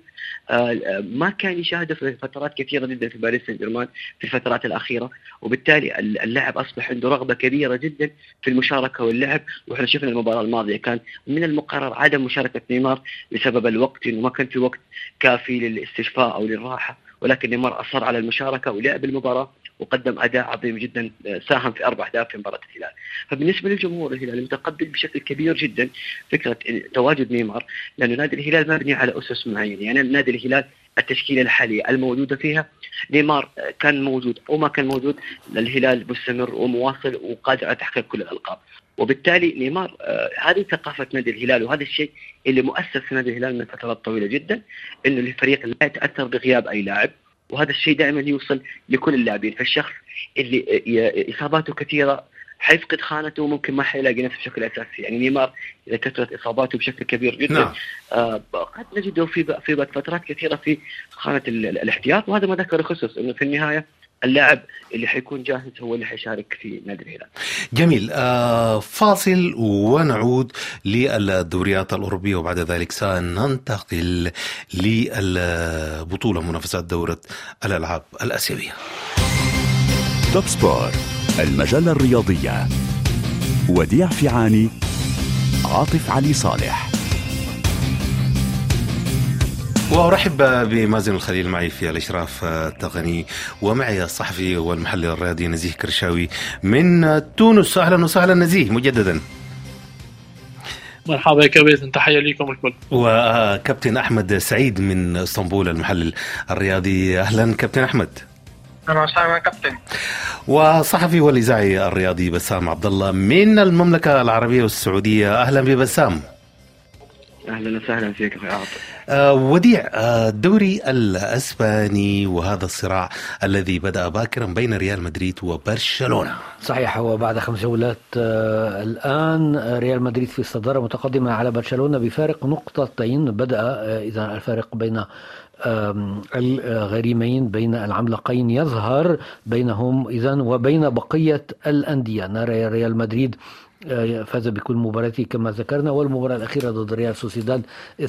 آه، ما كان يشاهده في فترات كثيرة جدا في باريس سان جيرمان في الفترات الأخيرة. وبالتالي اللاعب أصبح عنده رغبة كبيرة جدا في المشاركة واللعب. وإحنا شفنا المباراة الماضية كان من المقرر عدم مشاركة نيمار بسبب الوقت إنه ما كان في وقت كافي للاستشفاء أو للراحة. ولكن نيمار أصر على المشاركة ولعب المباراة وقدم أداء عظيم جدا ساهم في أربع أهداف في مباراة الهلال. فبالنسبة للجمهور الهلال متقبل بشكل كبير جدا فكرة تواجد نيمار لأنه نادي الهلال مبني على أسس معينة. يعني نادي الهلال التشكيلة الحالية الموجودة فيها نيمار كان موجود أو ما كان موجود الهلال مستمر ومواصل وقادر على تحقيق كل الألقاب. وبالتالي نيمار آه هذه ثقافة نادي الهلال وهذا الشيء اللي مؤثر في نادي الهلال من فترات طويلة جدا إنه الفريق لا يتأثر بغياب أي لاعب وهذا الشيء دائما يوصل لكل اللاعبين فالشخص اللي إصاباته كثيرة حيفقد خانته وممكن ما حيلاقي نفسه بشكل أساسي يعني نيمار إذا كثرت إصاباته بشكل كبير جدا نعم. آه قد نجده في في فترات كثيرة في خانة الاحتياط وهذا ما ذكر خصوص إنه في النهاية اللاعب اللي حيكون جاهز هو اللي حيشارك في نادي الهلال. جميل آه فاصل ونعود للدوريات الأوروبية وبعد ذلك سننتقل للبطولة منافسات دورة الألعاب الآسيوية. توب سبور المجلة الرياضية وديع فيعاني عاطف علي صالح وأرحب بمازن الخليل معي في الإشراف التقني. ومعي الصحفي والمحلل الرياضي نزيه كرشاوي. من تونس أهلا وسهلا نزيه مجددا. مرحبا يا كابتن تحية لكم الكل. وكابتن أحمد سعيد من إسطنبول المحلل الرياضي. أهلا كابتن أحمد. أهلا وسهلا كابتن. وصحفي والإذاعي الرياضي بسام عبد الله من المملكة العربية السعودية. أهلا ببسام. أهلا وسهلا فيك آه وديع آه الدوري الأسباني وهذا الصراع الذي بدأ باكرا بين ريال مدريد وبرشلونة. صحيح هو بعد خمس جولات آه الآن ريال مدريد في الصداره متقدمة على برشلونة بفارق نقطتين. بدأ آه إذا الفارق بين الغريمين بين العملاقين يظهر بينهم إذا وبين بقية الأندية. نرى ريال مدريد آه، فاز بكل مباراته كما ذكرنا والمباراة الأخيرة ضد ريال سوسيداد 2-1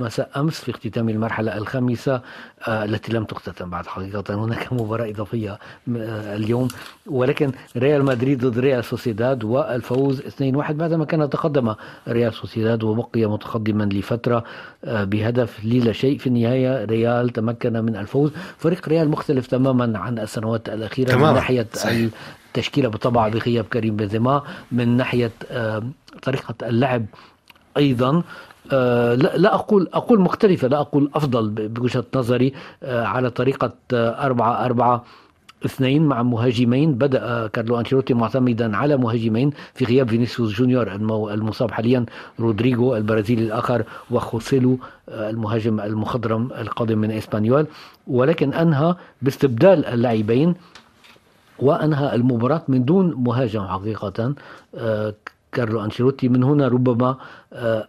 مساء أمس في اختتام المرحلة الخامسة آه، التي لم تختتم بعد حقيقة هناك مباراة إضافية آه، اليوم ولكن ريال مدريد ضد ريال سوسيداد والفوز 2-1 بعدما كان تقدم ريال سوسيداد وبقي متقدما لفترة بهدف للا شيء في النهاية ريال تمكن من الفوز فريق ريال مختلف تماما عن السنوات الأخيرة تمام. من ناحية. التشكيلة بالطبع بغياب كريم بنزيما من ناحية طريقة اللعب أيضا. آه، لا أقول أقول مختلفة لا أقول أفضل بوجهة نظري آه، على طريقة آه، أربعة أربعة اثنين مع مهاجمين. بدأ كارلو أنشيلوتي معتمدا على مهاجمين في غياب فينيسيوس جونيور المصاب حاليا رودريجو البرازيلي الآخر وخوسيلو المهاجم المخضرم القادم من إسبانيول. ولكن أنهى باستبدال اللاعبين وأنهى المباراة من دون مهاجم حقيقة آه، كارلو أنشيلوتي. من هنا ربما آه،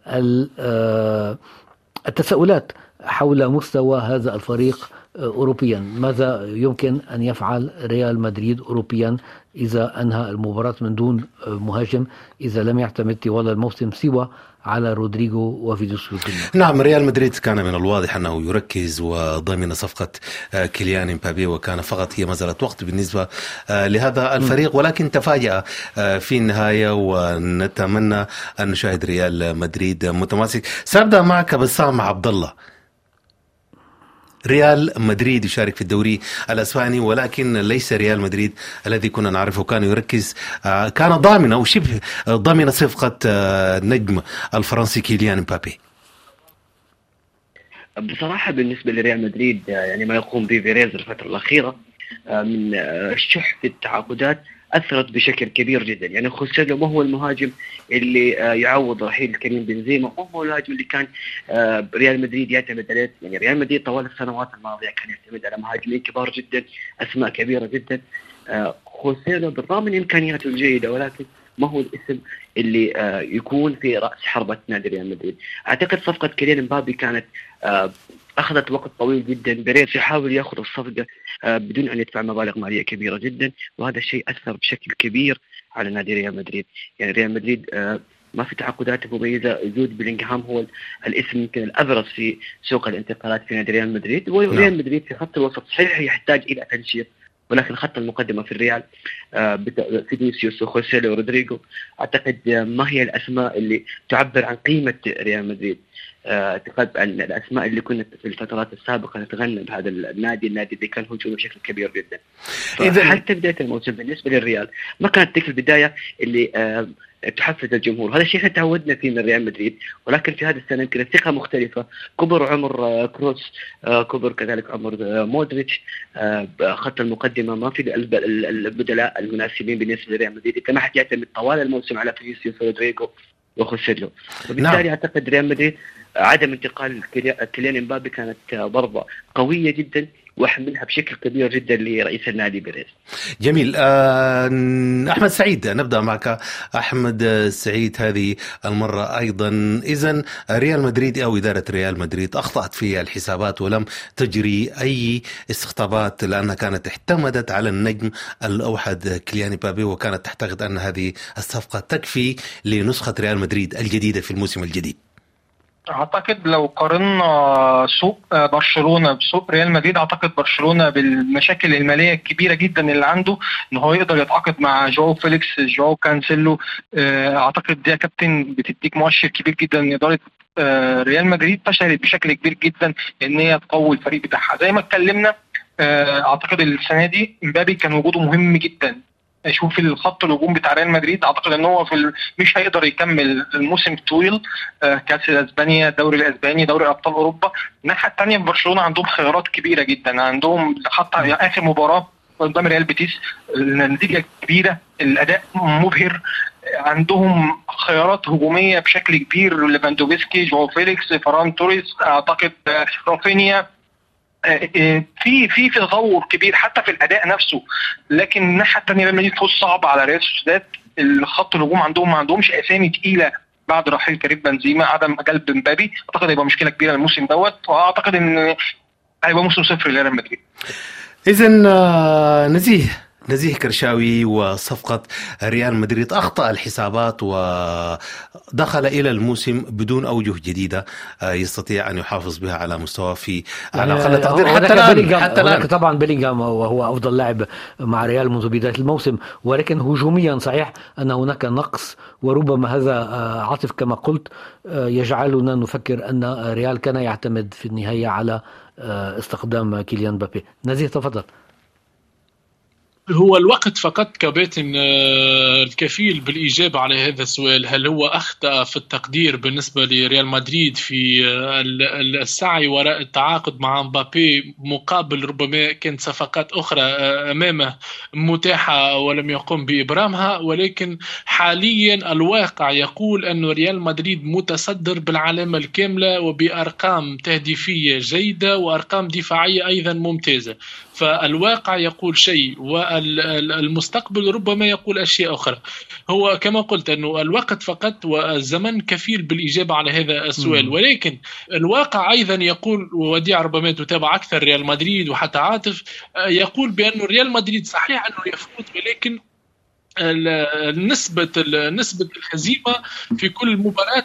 آه، التساؤلات حول مستوى هذا الفريق اوروبيا. ماذا يمكن أن يفعل ريال مدريد اوروبيا إذا أنهى المباراة من دون مهاجم؟ إذا لم يعتمد طوال الموسم سوى على رودريجو وفينيسيوس نعم ريال مدريد كان من الواضح أنه يركز وضمن صفقة آه، كيليان امبابي وكان فقط هي مساله وقت بالنسبة آه، لهذا الفريق. ولكن تفاجأ آه، في النهاية ونتمنى أن نشاهد ريال مدريد متماسك. سأبدأ معك بسام عبد الله ريال مدريد يشارك في الدوري الأسباني ولكن ليس ريال مدريد الذي كنا نعرفه. كان يركز آه، كان ضامن أو شبه ضامن صفقة النجم آه، الفرنسي كيليان مبابي. بصراحة بالنسبة لريال مدريد آه، يعني ما يقوم به بيريز الفترة الأخيرة من شح في التعاقدات. أثرت بشكل كبير جدا. يعني خوسيلو ما هو المهاجم اللي آه، يعوض رحيل كريم بنزيما ما هو المهاجم اللي كان آه، ريال مدريد يعتمد عليه. يعني ريال مدريد طوال السنوات الماضية كان يعتمد على مهاجمين كبار جدا أسماء كبيرة جدا. آه، خوسيلو بالرغم من إمكانياته الجيدة ولكن ما هو الاسم اللي يكون في رأس حربة نادي ريال مدريد. أعتقد صفقة كيليان مبابي كانت أخذت وقت طويل جدا. بيريز يحاول ياخذ الصفقة بدون أن يدفع مبالغ مالية كبيرة جدا وهذا الشيء أثر بشكل كبير على نادي ريال مدريد. يعني ريال مدريد آه، ما في تعاقدات مميزة. جود بلينغهام هو الاسم يمكن الأبرز في سوق الانتقالات في نادي ريال مدريد. وريال نعم. مدريد في خط الوسط صحيح يحتاج إلى تنشيط ولكن خط المقدمة في الريال آه، فينيسيوس وخوسيلو ورودريجو أعتقد ما هي الأسماء اللي تعبر عن قيمة ريال مدريد. اعتقد ان الأسماء اللي كنا في الفترات السابقة نتغنى بهذا النادي، النادي اللي كان هجومه بشكل كبير جدا. اذا حتى بدايه الموسم بالنسبة للريال؟ ما كانت تلك البداية اللي آه، تحفز الجمهور، هذا الشيء إحنا تعودنا فيه من ريال مدريد، ولكن في هذه السنة يمكن الثقة مختلفة، كبر عمر آه، كروس، آه، كبر كذلك عمر مودريتش، خط المقدمة ما في البدلاء المناسبين بالنسبة لريال مدريد، ما حد يعتمد طوال الموسم على فينيسيوس رودريجو وخوسيلو، وبالتالي نعم. أعتقد ريال مدريد عدم انتقال كيليان امبابي كانت ضربة قوية جدا وأحملها بشكل كبير جدا لرئيس النادي بيريز. جميل آه أحمد سعيد نبدأ معك أحمد سعيد هذه المرة أيضا اذا ريال مدريد أو إدارة ريال مدريد أخطأت في الحسابات ولم تجري أي استقطابات لانها كانت اعتمدت على النجم الأوحد كيليان مبابي وكانت تعتقد أن هذه الصفقة تكفي لنسخة ريال مدريد الجديدة في الموسم الجديد. أعتقد لو قارنا سوق برشلونة بسوق ريال مدريد أعتقد برشلونة بالمشاكل المالية الكبيرة جدا اللي عنده إن هو يقدر يتعاقد مع جواو فيليكس جواو كانسيلو آه، أعتقد دي يا كابتن بتديك مؤشر كبير جدا إن إدارة آه، ريال مدريد فشلت بشكل كبير جدا إن هي تقوي الفريق بتاعها. زي ما اتكلمنا آه، أعتقد السنة دي إمبابي كان وجوده مهم جدا. أشوف الخط الهجوم بتاع ريال مدريد. أعتقد إن هو في مش هيقدر يكمل الموسم الطويل آه، كأس اسبانيا الدوري الأسباني دوري أبطال أوروبا. الناحية الثانية في برشلونة عندهم خيارات كبيرة جدا. عندهم حتى آخر مباراة قدام ريال بيتيس. النتيجة كبيرة الأداء مبهر. عندهم خيارات هجومية بشكل كبير. ليفاندوفسكي جواو فيليكس فران توريس أعتقد آه، رافينيا. في في في تطور كبير حتى في الأداء نفسه. لكن الناحية الثانية لما يجي فوز صعب على ريال سوسيداد الخط الهجوم عندهم ما عندهمش أسامي تقيلة بعد رحيل كريم بنزيما عدم جلب مبابي. أعتقد هيبقى مشكلة كبيرة الموسم دوت. وأعتقد إن هيبقى موسم صفر لريال مدريد. اذا نزيه. نزيه كرشاوي وصفقة ريال مدريد. أخطأ الحسابات ودخل إلى الموسم بدون أوجه جديدة آه، يستطيع أن يحافظ بها على مستوى في على أقل تقدير. حتى الآن حتى الآن. طبعا بيلينغهام وهو أفضل لاعب مع ريال منذ بداية الموسم ولكن هجوميا صحيح أن هناك نقص وربما هذا آه، عاطف كما قلت آه، يجعلنا نفكر أن ريال كان يعتمد في النهاية على استخدام كيليان بابي نزيه تفضل. هو الوقت فقط كباتن آه، الكفيل بالإجابة على هذا السؤال. هل هو أخطأ في التقدير بالنسبة لريال مدريد في آه، السعي وراء التعاقد مع مبابي مقابل ربما كانت صفقات أخرى آه، أمامه متاحة ولم يقم بإبرامها؟ ولكن حاليا الواقع يقول أن ريال مدريد متصدر بالعلامة الكاملة وبأرقام تهديفية جيدة وأرقام دفاعية أيضا ممتازة. فالواقع يقول شيء والمستقبل ربما يقول أشياء أخرى. هو كما قلت أنه الوقت فقط والزمن كفيل بالإجابة على هذا السؤال. ولكن الواقع أيضا يقول وديع ربما تتابع أكثر ريال مدريد وحتى عاطف يقول بأن ريال مدريد صحيح أنه يفوز ولكن نسبة نسبة الهزيمة في كل مباراة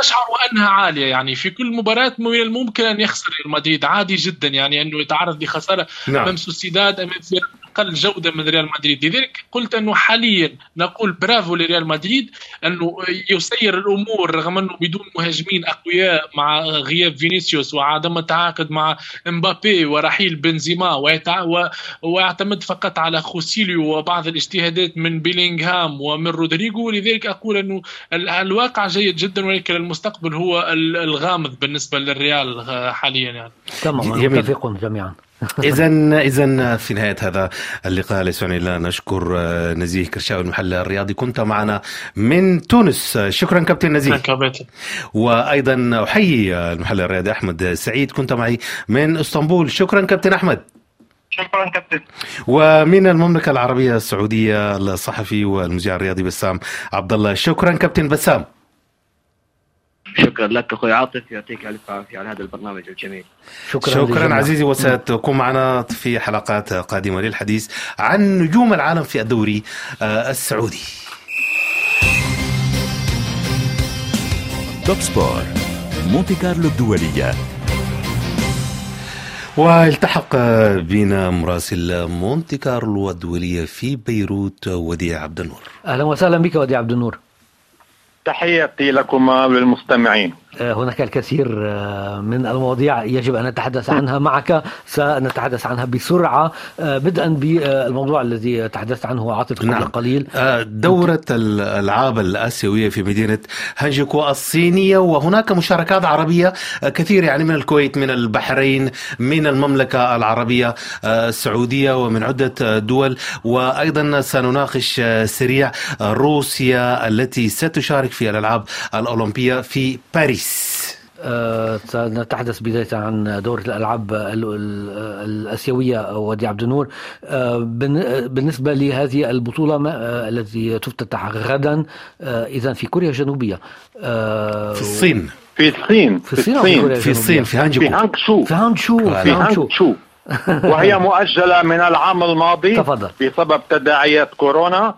تشعر أنها عالية. يعني في كل مباراة من الممكن أن يخسر ريال مدريد. عادي جدا. يعني أنه يتعرض لخسارة. نعم. أمام سوسيداد أمام أقل جودة من ريال مدريد. لذلك قلت أنه حاليا نقول برافو لريال مدريد أنه يسير الأمور رغم أنه بدون مهاجمين أقوياء مع غياب فينيسيوس وعدم التعاقد مع إمبابي ورحيل بنزيما ويعتمد فقط على خوسيليو وبعض الاجتهادات من بيلينغهام ومن رودريجو. لذلك أقول أنه الواقع جيد جدا ولكن المستقبل هو الغامض بالنسبة للريال حاليا يعني. تمام متفقون جميعا. اذا اذا في نهاية هذا اللقاء يسعني إلا نشكر آه، نزيه كرشاوي المحلل الرياضي. كنت معنا من تونس. شكرا كابتن نزيه. وأيضا أحيي المحلل الرياضي أحمد سعيد. كنت معي من إسطنبول. شكرا كابتن أحمد. شكرا كابتن. ومن المملكة العربية السعودية الصحفي والمذيع الرياضي بسام عبد الله. شكرا كابتن بسام. شكرا لك أخوي عاطف يعطيك ألف عافية على هذا البرنامج الجميل. شكرا شكرا عزيزي وستكون معنا في حلقات قادمة للحديث عن نجوم العالم في الدوري آه، السعودي. توب سبور مونتي كارلو الدولية. والتحق بنا مراسل مونتي كارلو الدولية في بيروت وديع عبد النور. أهلا وسهلا بك وديع عبد النور. تحياتي لكما وللمستمعين. هناك الكثير آه، من المواضيع يجب أن نتحدث عنها معك. سنتحدث عنها بسرعة. آه، بدءا بالموضوع الذي تحدثت عنه عاطف قبل نعم. قليل. دورة الألعاب الآسيوية في مدينة هانجيكو الصينية وهناك مشاركات عربية كثيره يعني من الكويت من البحرين من المملكة العربية السعودية ومن عدة دول. وأيضا سنناقش سريع روسيا التي ستشارك في الألعاب الأولمبية في باريس. سنتحدث بداية عن دورة الألعاب الآسيوية ودي عبد النور. أه بالنسبة لهذه البطولة أه التي تفتتح غدا أه إذا في كوريا الجنوبية. في الصين. في الصين. في الصين في الصين. في الصين في هانجو. في هانجشو في هانجشو في هانجشو وهي مؤجلة من العام الماضي تفضل. بسبب تداعيات كورونا.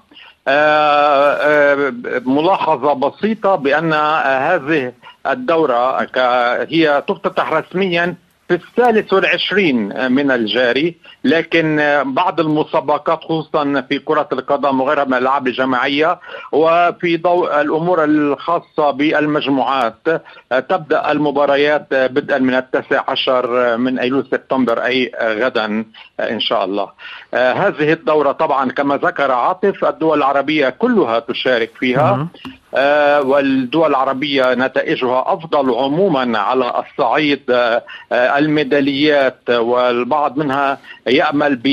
آه، آه، ملاحظة بسيطة بأن هذه الدورة هي تفتتح رسميا في الثالث والعشرين من الجاري لكن بعض المسابقات خصوصا في كرة القدم وغيرها من الألعاب الجماعية وفي ضوء الأمور الخاصة بالمجموعات تبدأ المباريات بدءا من التاسع عشر من أيلول سبتمبر أي غدا إن شاء الله. هذه الدورة طبعا كما ذكر عاطف الدول العربية كلها تشارك فيها. والدول العربية نتائجها أفضل عموما على الصعيد آه، الميداليات والبعض منها يأمل ب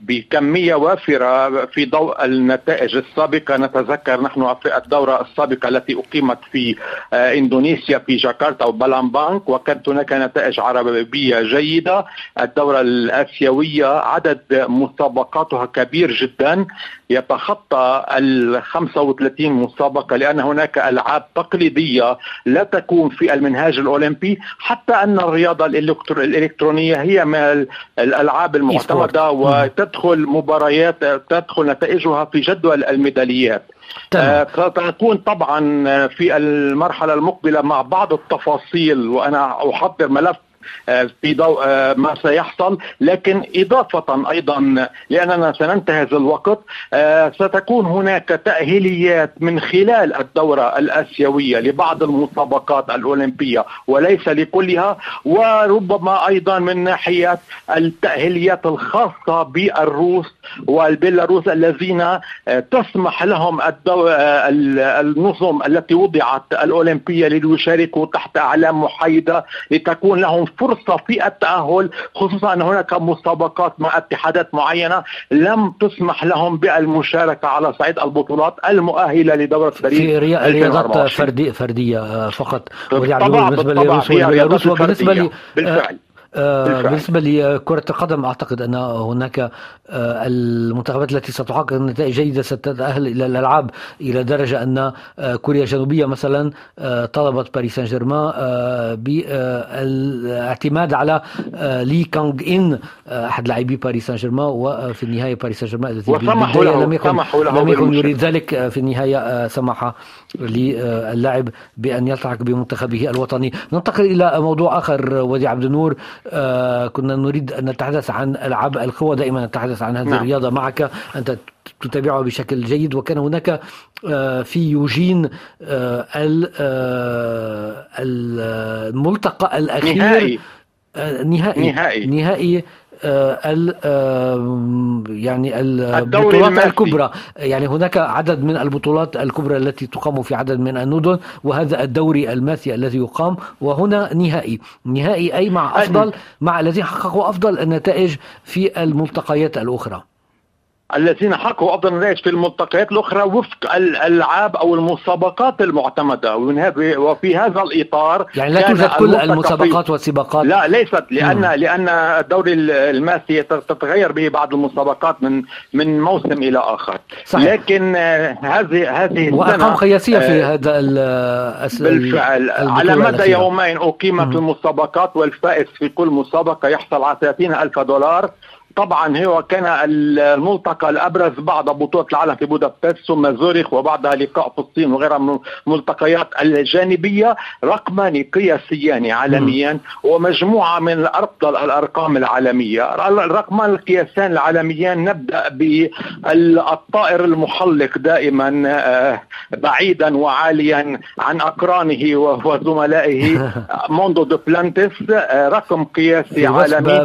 بكمية وافرة في ضوء النتائج السابقة. نتذكر نحن في الدورة السابقة التي أقيمت في آه، إندونيسيا في جاكرتا وبالامبانك وكانت هناك نتائج عربية جيدة. الدورة الآسيوية عدد مسابقاتها كبير جدا. يتخطى ال 35 مسابقة لأن هناك ألعاب تقليدية لا تكون في المنهاج الأولمبي حتى أن الرياضة الإلكترونية هي من الألعاب المعتمدة وتدخل مباريات تدخل نتائجها في جدول الميداليات. ستكون طبعا في المرحلة المقبلة مع بعض التفاصيل وأنا أحضر ملف آه، في ضوء آه، ما سيحصل. لكن إضافة أيضا لأننا سننتهز الوقت آه، ستكون هناك تأهيليات من خلال الدورة الآسيوية لبعض المسابقات الأولمبية وليس لكلها وربما أيضا من ناحية التأهيليات الخاصة بالروس والبيلاروس الذين تسمح لهم النظم التي وضعت الأولمبية ليشاركوا تحت أعلام محايدة لتكون لهم فرصة في التأهل خصوصا أن هناك مسابقات مع اتحادات معينة لم تسمح لهم بالمشاركة على صعيد البطولات المؤهلة لدورة باريس في رياضات فرديه فردية فقط. بالنسبة للروس والبيلاروس وبالنسبه لي بالفعل. آه، بالنسبة لكرة القدم أعتقد أن هناك آه، المنتخبات التي ستحقق نتائج جيدة ستتأهل إلى الألعاب إلى درجة أن آه، كوريا الجنوبية مثلا طلبت باريس سان جيرمان بالاعتماد على لي كانغ إن أحد لاعبي باريس سان جيرمان وفي النهاية باريس سان جيرمان الذي لم يكن لم يكن يريد ذلك في النهاية سمح للاعب بأن يلتحق بمنتخبه الوطني. ننتقل إلى موضوع آخر ودي عبد النور. آه كنا نريد أن نتحدث عن ألعاب القوى. دائما نتحدث عن هذه نعم. الرياضة معك. أنت تتابعها بشكل جيد. وكان هناك آه في يوجين آه, آه، الملتقى الأخير. نهائي. آه، نهائي. نهائي, آه، ال يعني البطولات الكبرى. يعني هناك عدد من البطولات الكبرى التي تقام في عدد من المدن وهذا الدوري الماثي الذي يقام وهنا نهائي. نهائي أي مع أفضل مع الذين حققوا أفضل النتائج في الملتقيات الأخرى. الذين حققوا افضل نتائج في الملتقيات الأخرى وفق الألعاب أو المسابقات المعتمدة. وفي هذا الإطار يعني لا توجد كل المسابقات والسباقات؟ لا ليست. لأن مم. لأن الدوري الماسي تتغير به بعض المسابقات من من موسم إلى آخر. صحيح. لكن هذه هذه وأرقام قياسية في آه، هذا بالفعل. على مدى يومين أقيمت المسابقات والفائز في كل مسابقة يحصل على 30 ألف دولار. طبعا هو كان الملتقى الأبرز بعد بطولة العالم في بودابست ثم زوريخ وبعدها لقاء في الصين وغيرها من الملتقيات الجانبية رقمان قياسيان عالميا ومجموعة من أفضل الأرقام العالمية. الرقمان القياسيان العالميان نبدأ بالطائر المحلق دائما آه، بعيدا وعاليا عن أقرانه وزملائه موندو دوبلانتس آه، رقم قياسي عالمي.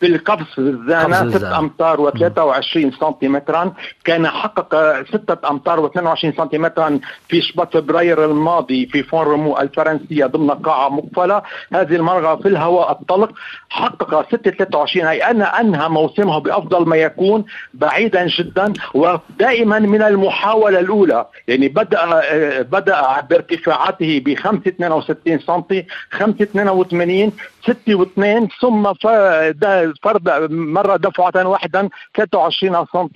في القفص في الزانة. 6 أمتار و23 سنتيمترا كان حقق 6 أمتار و22 سنتيمترا في شباط فبراير الماضي في فون رمو الفرنسية ضمن قاعة مقفلة. هذه المرة في الهواء الطلق. حقق 6 23 أي أن أنهى موسمه بأفضل ما يكون بعيدا جدا ودائما من المحاولة الأولى. يعني بدأ بدأ بارتفاعاته ب 5 62 سم 5 82 6 و2 ثم فرد مره دفعة واحدا 23 سم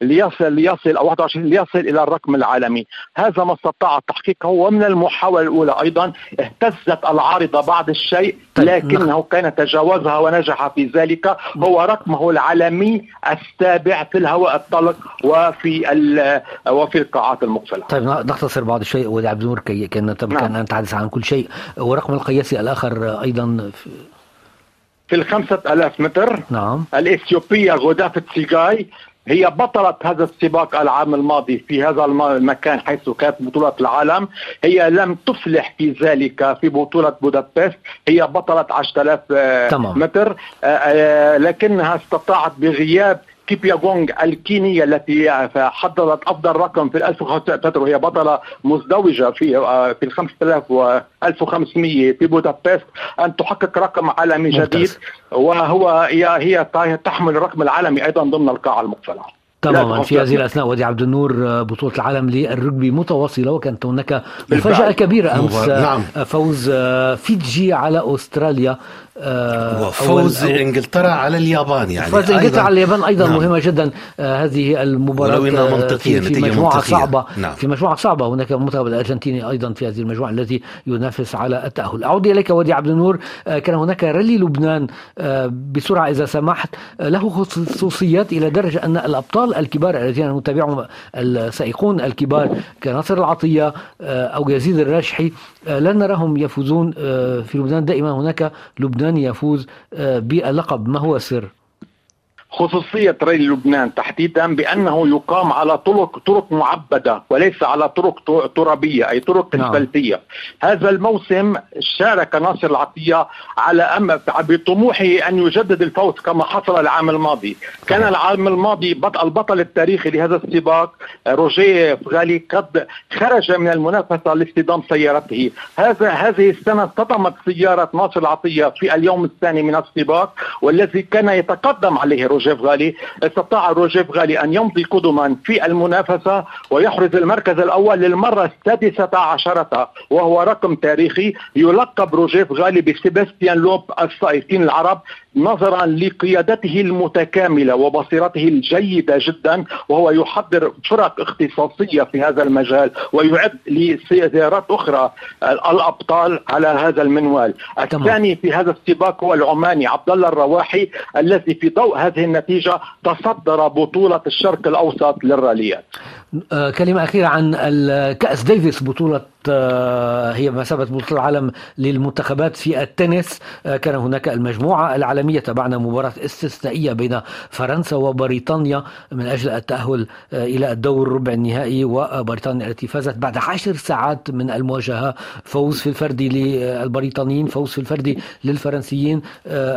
ليصل ليصل أو 21 ليصل إلى الرقم العالمي. هذا ما استطاع تحقيقه ومن المحاولة الأولى أيضا. اهتزت العارضة بعض الشيء طيب، لكنه كان تجاوزها ونجح في ذلك. هو رقمه العالمي السابع في الهواء الطلق وفي وفي القاعات المقفلة. طيب نختصر بعض الشيء. ودي عبد النور كي كان نعم. نتحدث عن كل شيء. ورقم القياسي الآخر أيضا في في الخمسة ألاف متر. نعم. الإثيوبية غودافة سيغاي هي بطلة هذا السباق العام الماضي في هذا المكان حيث كانت بطولة العالم. هي لم تفلح في ذلك في بطولة بودابست. هي بطلة 10000 آه، متر. آه، آه، لكنها استطاعت بغياب كيبياغونغ الكينية التي حضرت أفضل رقم في 1500 وهي بطلة مزدوجة في آه، في ال 5000 و 1500 في بودابست أن تحقق رقم عالمي جديد وهو هي هي تحمل الرقم العالمي أيضا ضمن القاعة المقفلة. تماما. في هذه الأثناء ودي عبد النور بطولة العالم للرجبي متواصلة وكانت هناك مفاجاه كبيرة أمس نعم. فوز فيجي على أستراليا. آه، وفوز إنجلترا على اليابان يعني فوز إنجلترا على اليابان أيضا نعم. مهمة جدا. آه هذه المباراة ولو إنها منطقية في, في مجموعة منطقية. صعبة. نعم. في مجموعة صعبة. هناك المنتخب الأرجنتيني أيضا في هذه المجموعة الذي ينافس على التأهل. أعود إليك ودي عبد النور. آه كان هناك رالي لبنان بسرعة إذا سمحت. له خصوصيات إلى درجة أن الأبطال الكبار الذين نتابعهم السائقون الكبار كناصر العطية أو يزيد الراشحي لن نراهم يفوزون في لبنان. دائما هناك لبنان لبنان يفوز آه، باللقب ما هو السر؟ خصوصية ريل لبنان تحديدا بأنه يقام على طرق طرق معبدة وليس على طرق ترابية أي طرق نعم. هذا الموسم شارك ناصر العطية على أم بطموحه أن يجدد الفوز كما حصل العام الماضي. كان العام الماضي البطل التاريخي لهذا السباق روجيه فغالي قد خرج من المنافسة لاصطدام سيارته. هذا هذه السنة اصطدمت سيارة ناصر العطية في اليوم الثاني من السباق والذي كان يتقدم عليه روجيه. روجيه فغالي استطاع روجيه فغالي أن يمضي قدما في المنافسة ويحرز المركز الأول للمرة السادسة عشرة وهو رقم تاريخي يلقب روجيه فغالي بسيباستيان لوب السائقين العرب نظرا لقيادته المتكاملة وبصيرته الجيدة جدا وهو يحضر فرق اختصاصية في هذا المجال ويعد لسيارات أخرى الأبطال على هذا المنوال. الثاني في هذا السباق هو العماني عبد الله الرواحي الذي في ضوء هذه النتيجة تصدر بطولة الشرق الأوسط للراليات. آه، كلمة أخيرة عن كأس ديفيس بطولة هي بمثابة بطولة العالم للمنتخبات في التنس. آه، كان هناك المجموعة العالمية تبعنا مباراة استثنائية بين فرنسا وبريطانيا من أجل التأهل إلى الدور ربع النهائي وبريطانيا التي فازت بعد عشر ساعات من المواجهة. فوز في الفردي للبريطانيين فوز في الفردي للفرنسيين.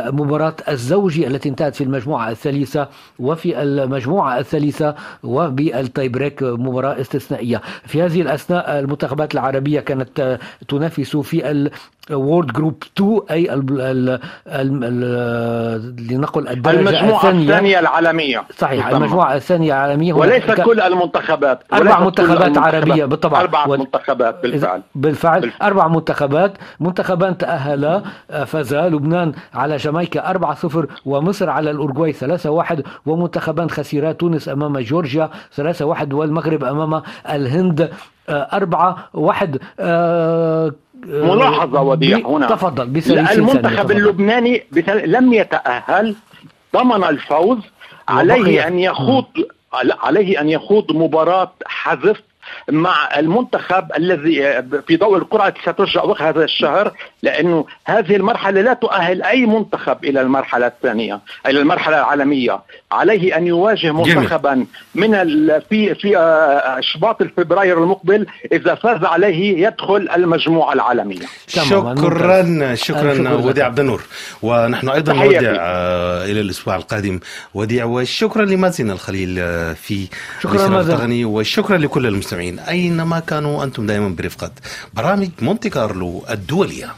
مباراة الزوجي التي انتهت في المجموعة الثالثة وفي المجموعة الثالثة وبال tie-break مباراة استثنائية. في هذه الأثناء المنتخبات العربية كانت تنافس في World Group 2 أي ال ال ال لنقل الدرجة المجموعة الثانية, الثانية العالمية. صحيح بالطبع. المجموعة الثانية العالمية وليس ك... كل المنتخبات أربع منتخبات عربية بالطبع. أربع و... منتخبات بالفعل. بالفعل, بالفعل. أربع منتخبات. منتخبان تاهلا فازا لبنان على جامايكا 4-0 ومصر على الأورجواي 3-1 ومنتخبان خسيرا تونس أمام جورجيا 3-1 والمغرب أمام الهند أربعة واحد آه ملاحظة وديع هنا. تفضل المنتخب اللبناني لم يتأهل ضمن الفوز عليه أن يخوض عليه أن يخوض مباراة حذف مع المنتخب الذي في ضوء القرعة التي سترجع هذا الشهر لأنه هذه المرحلة لا تؤهل أي منتخب إلى المرحلة الثانية إلى المرحلة العالمية. عليه أن يواجه منتخبا من في في آه، شباط فبراير المقبل إذا فاز عليه يدخل المجموعة العالمية. شكرا شكرا وديع عبد النور. ونحن أيضا نودع آه، إلى الأسبوع القادم وديع وشكرا لمازن الخليل آه، في شكرا مازن وشكرا لكل المستمعين أينما كانوا أنتم دائما برفقة برامج مونتي كارلو الدولية.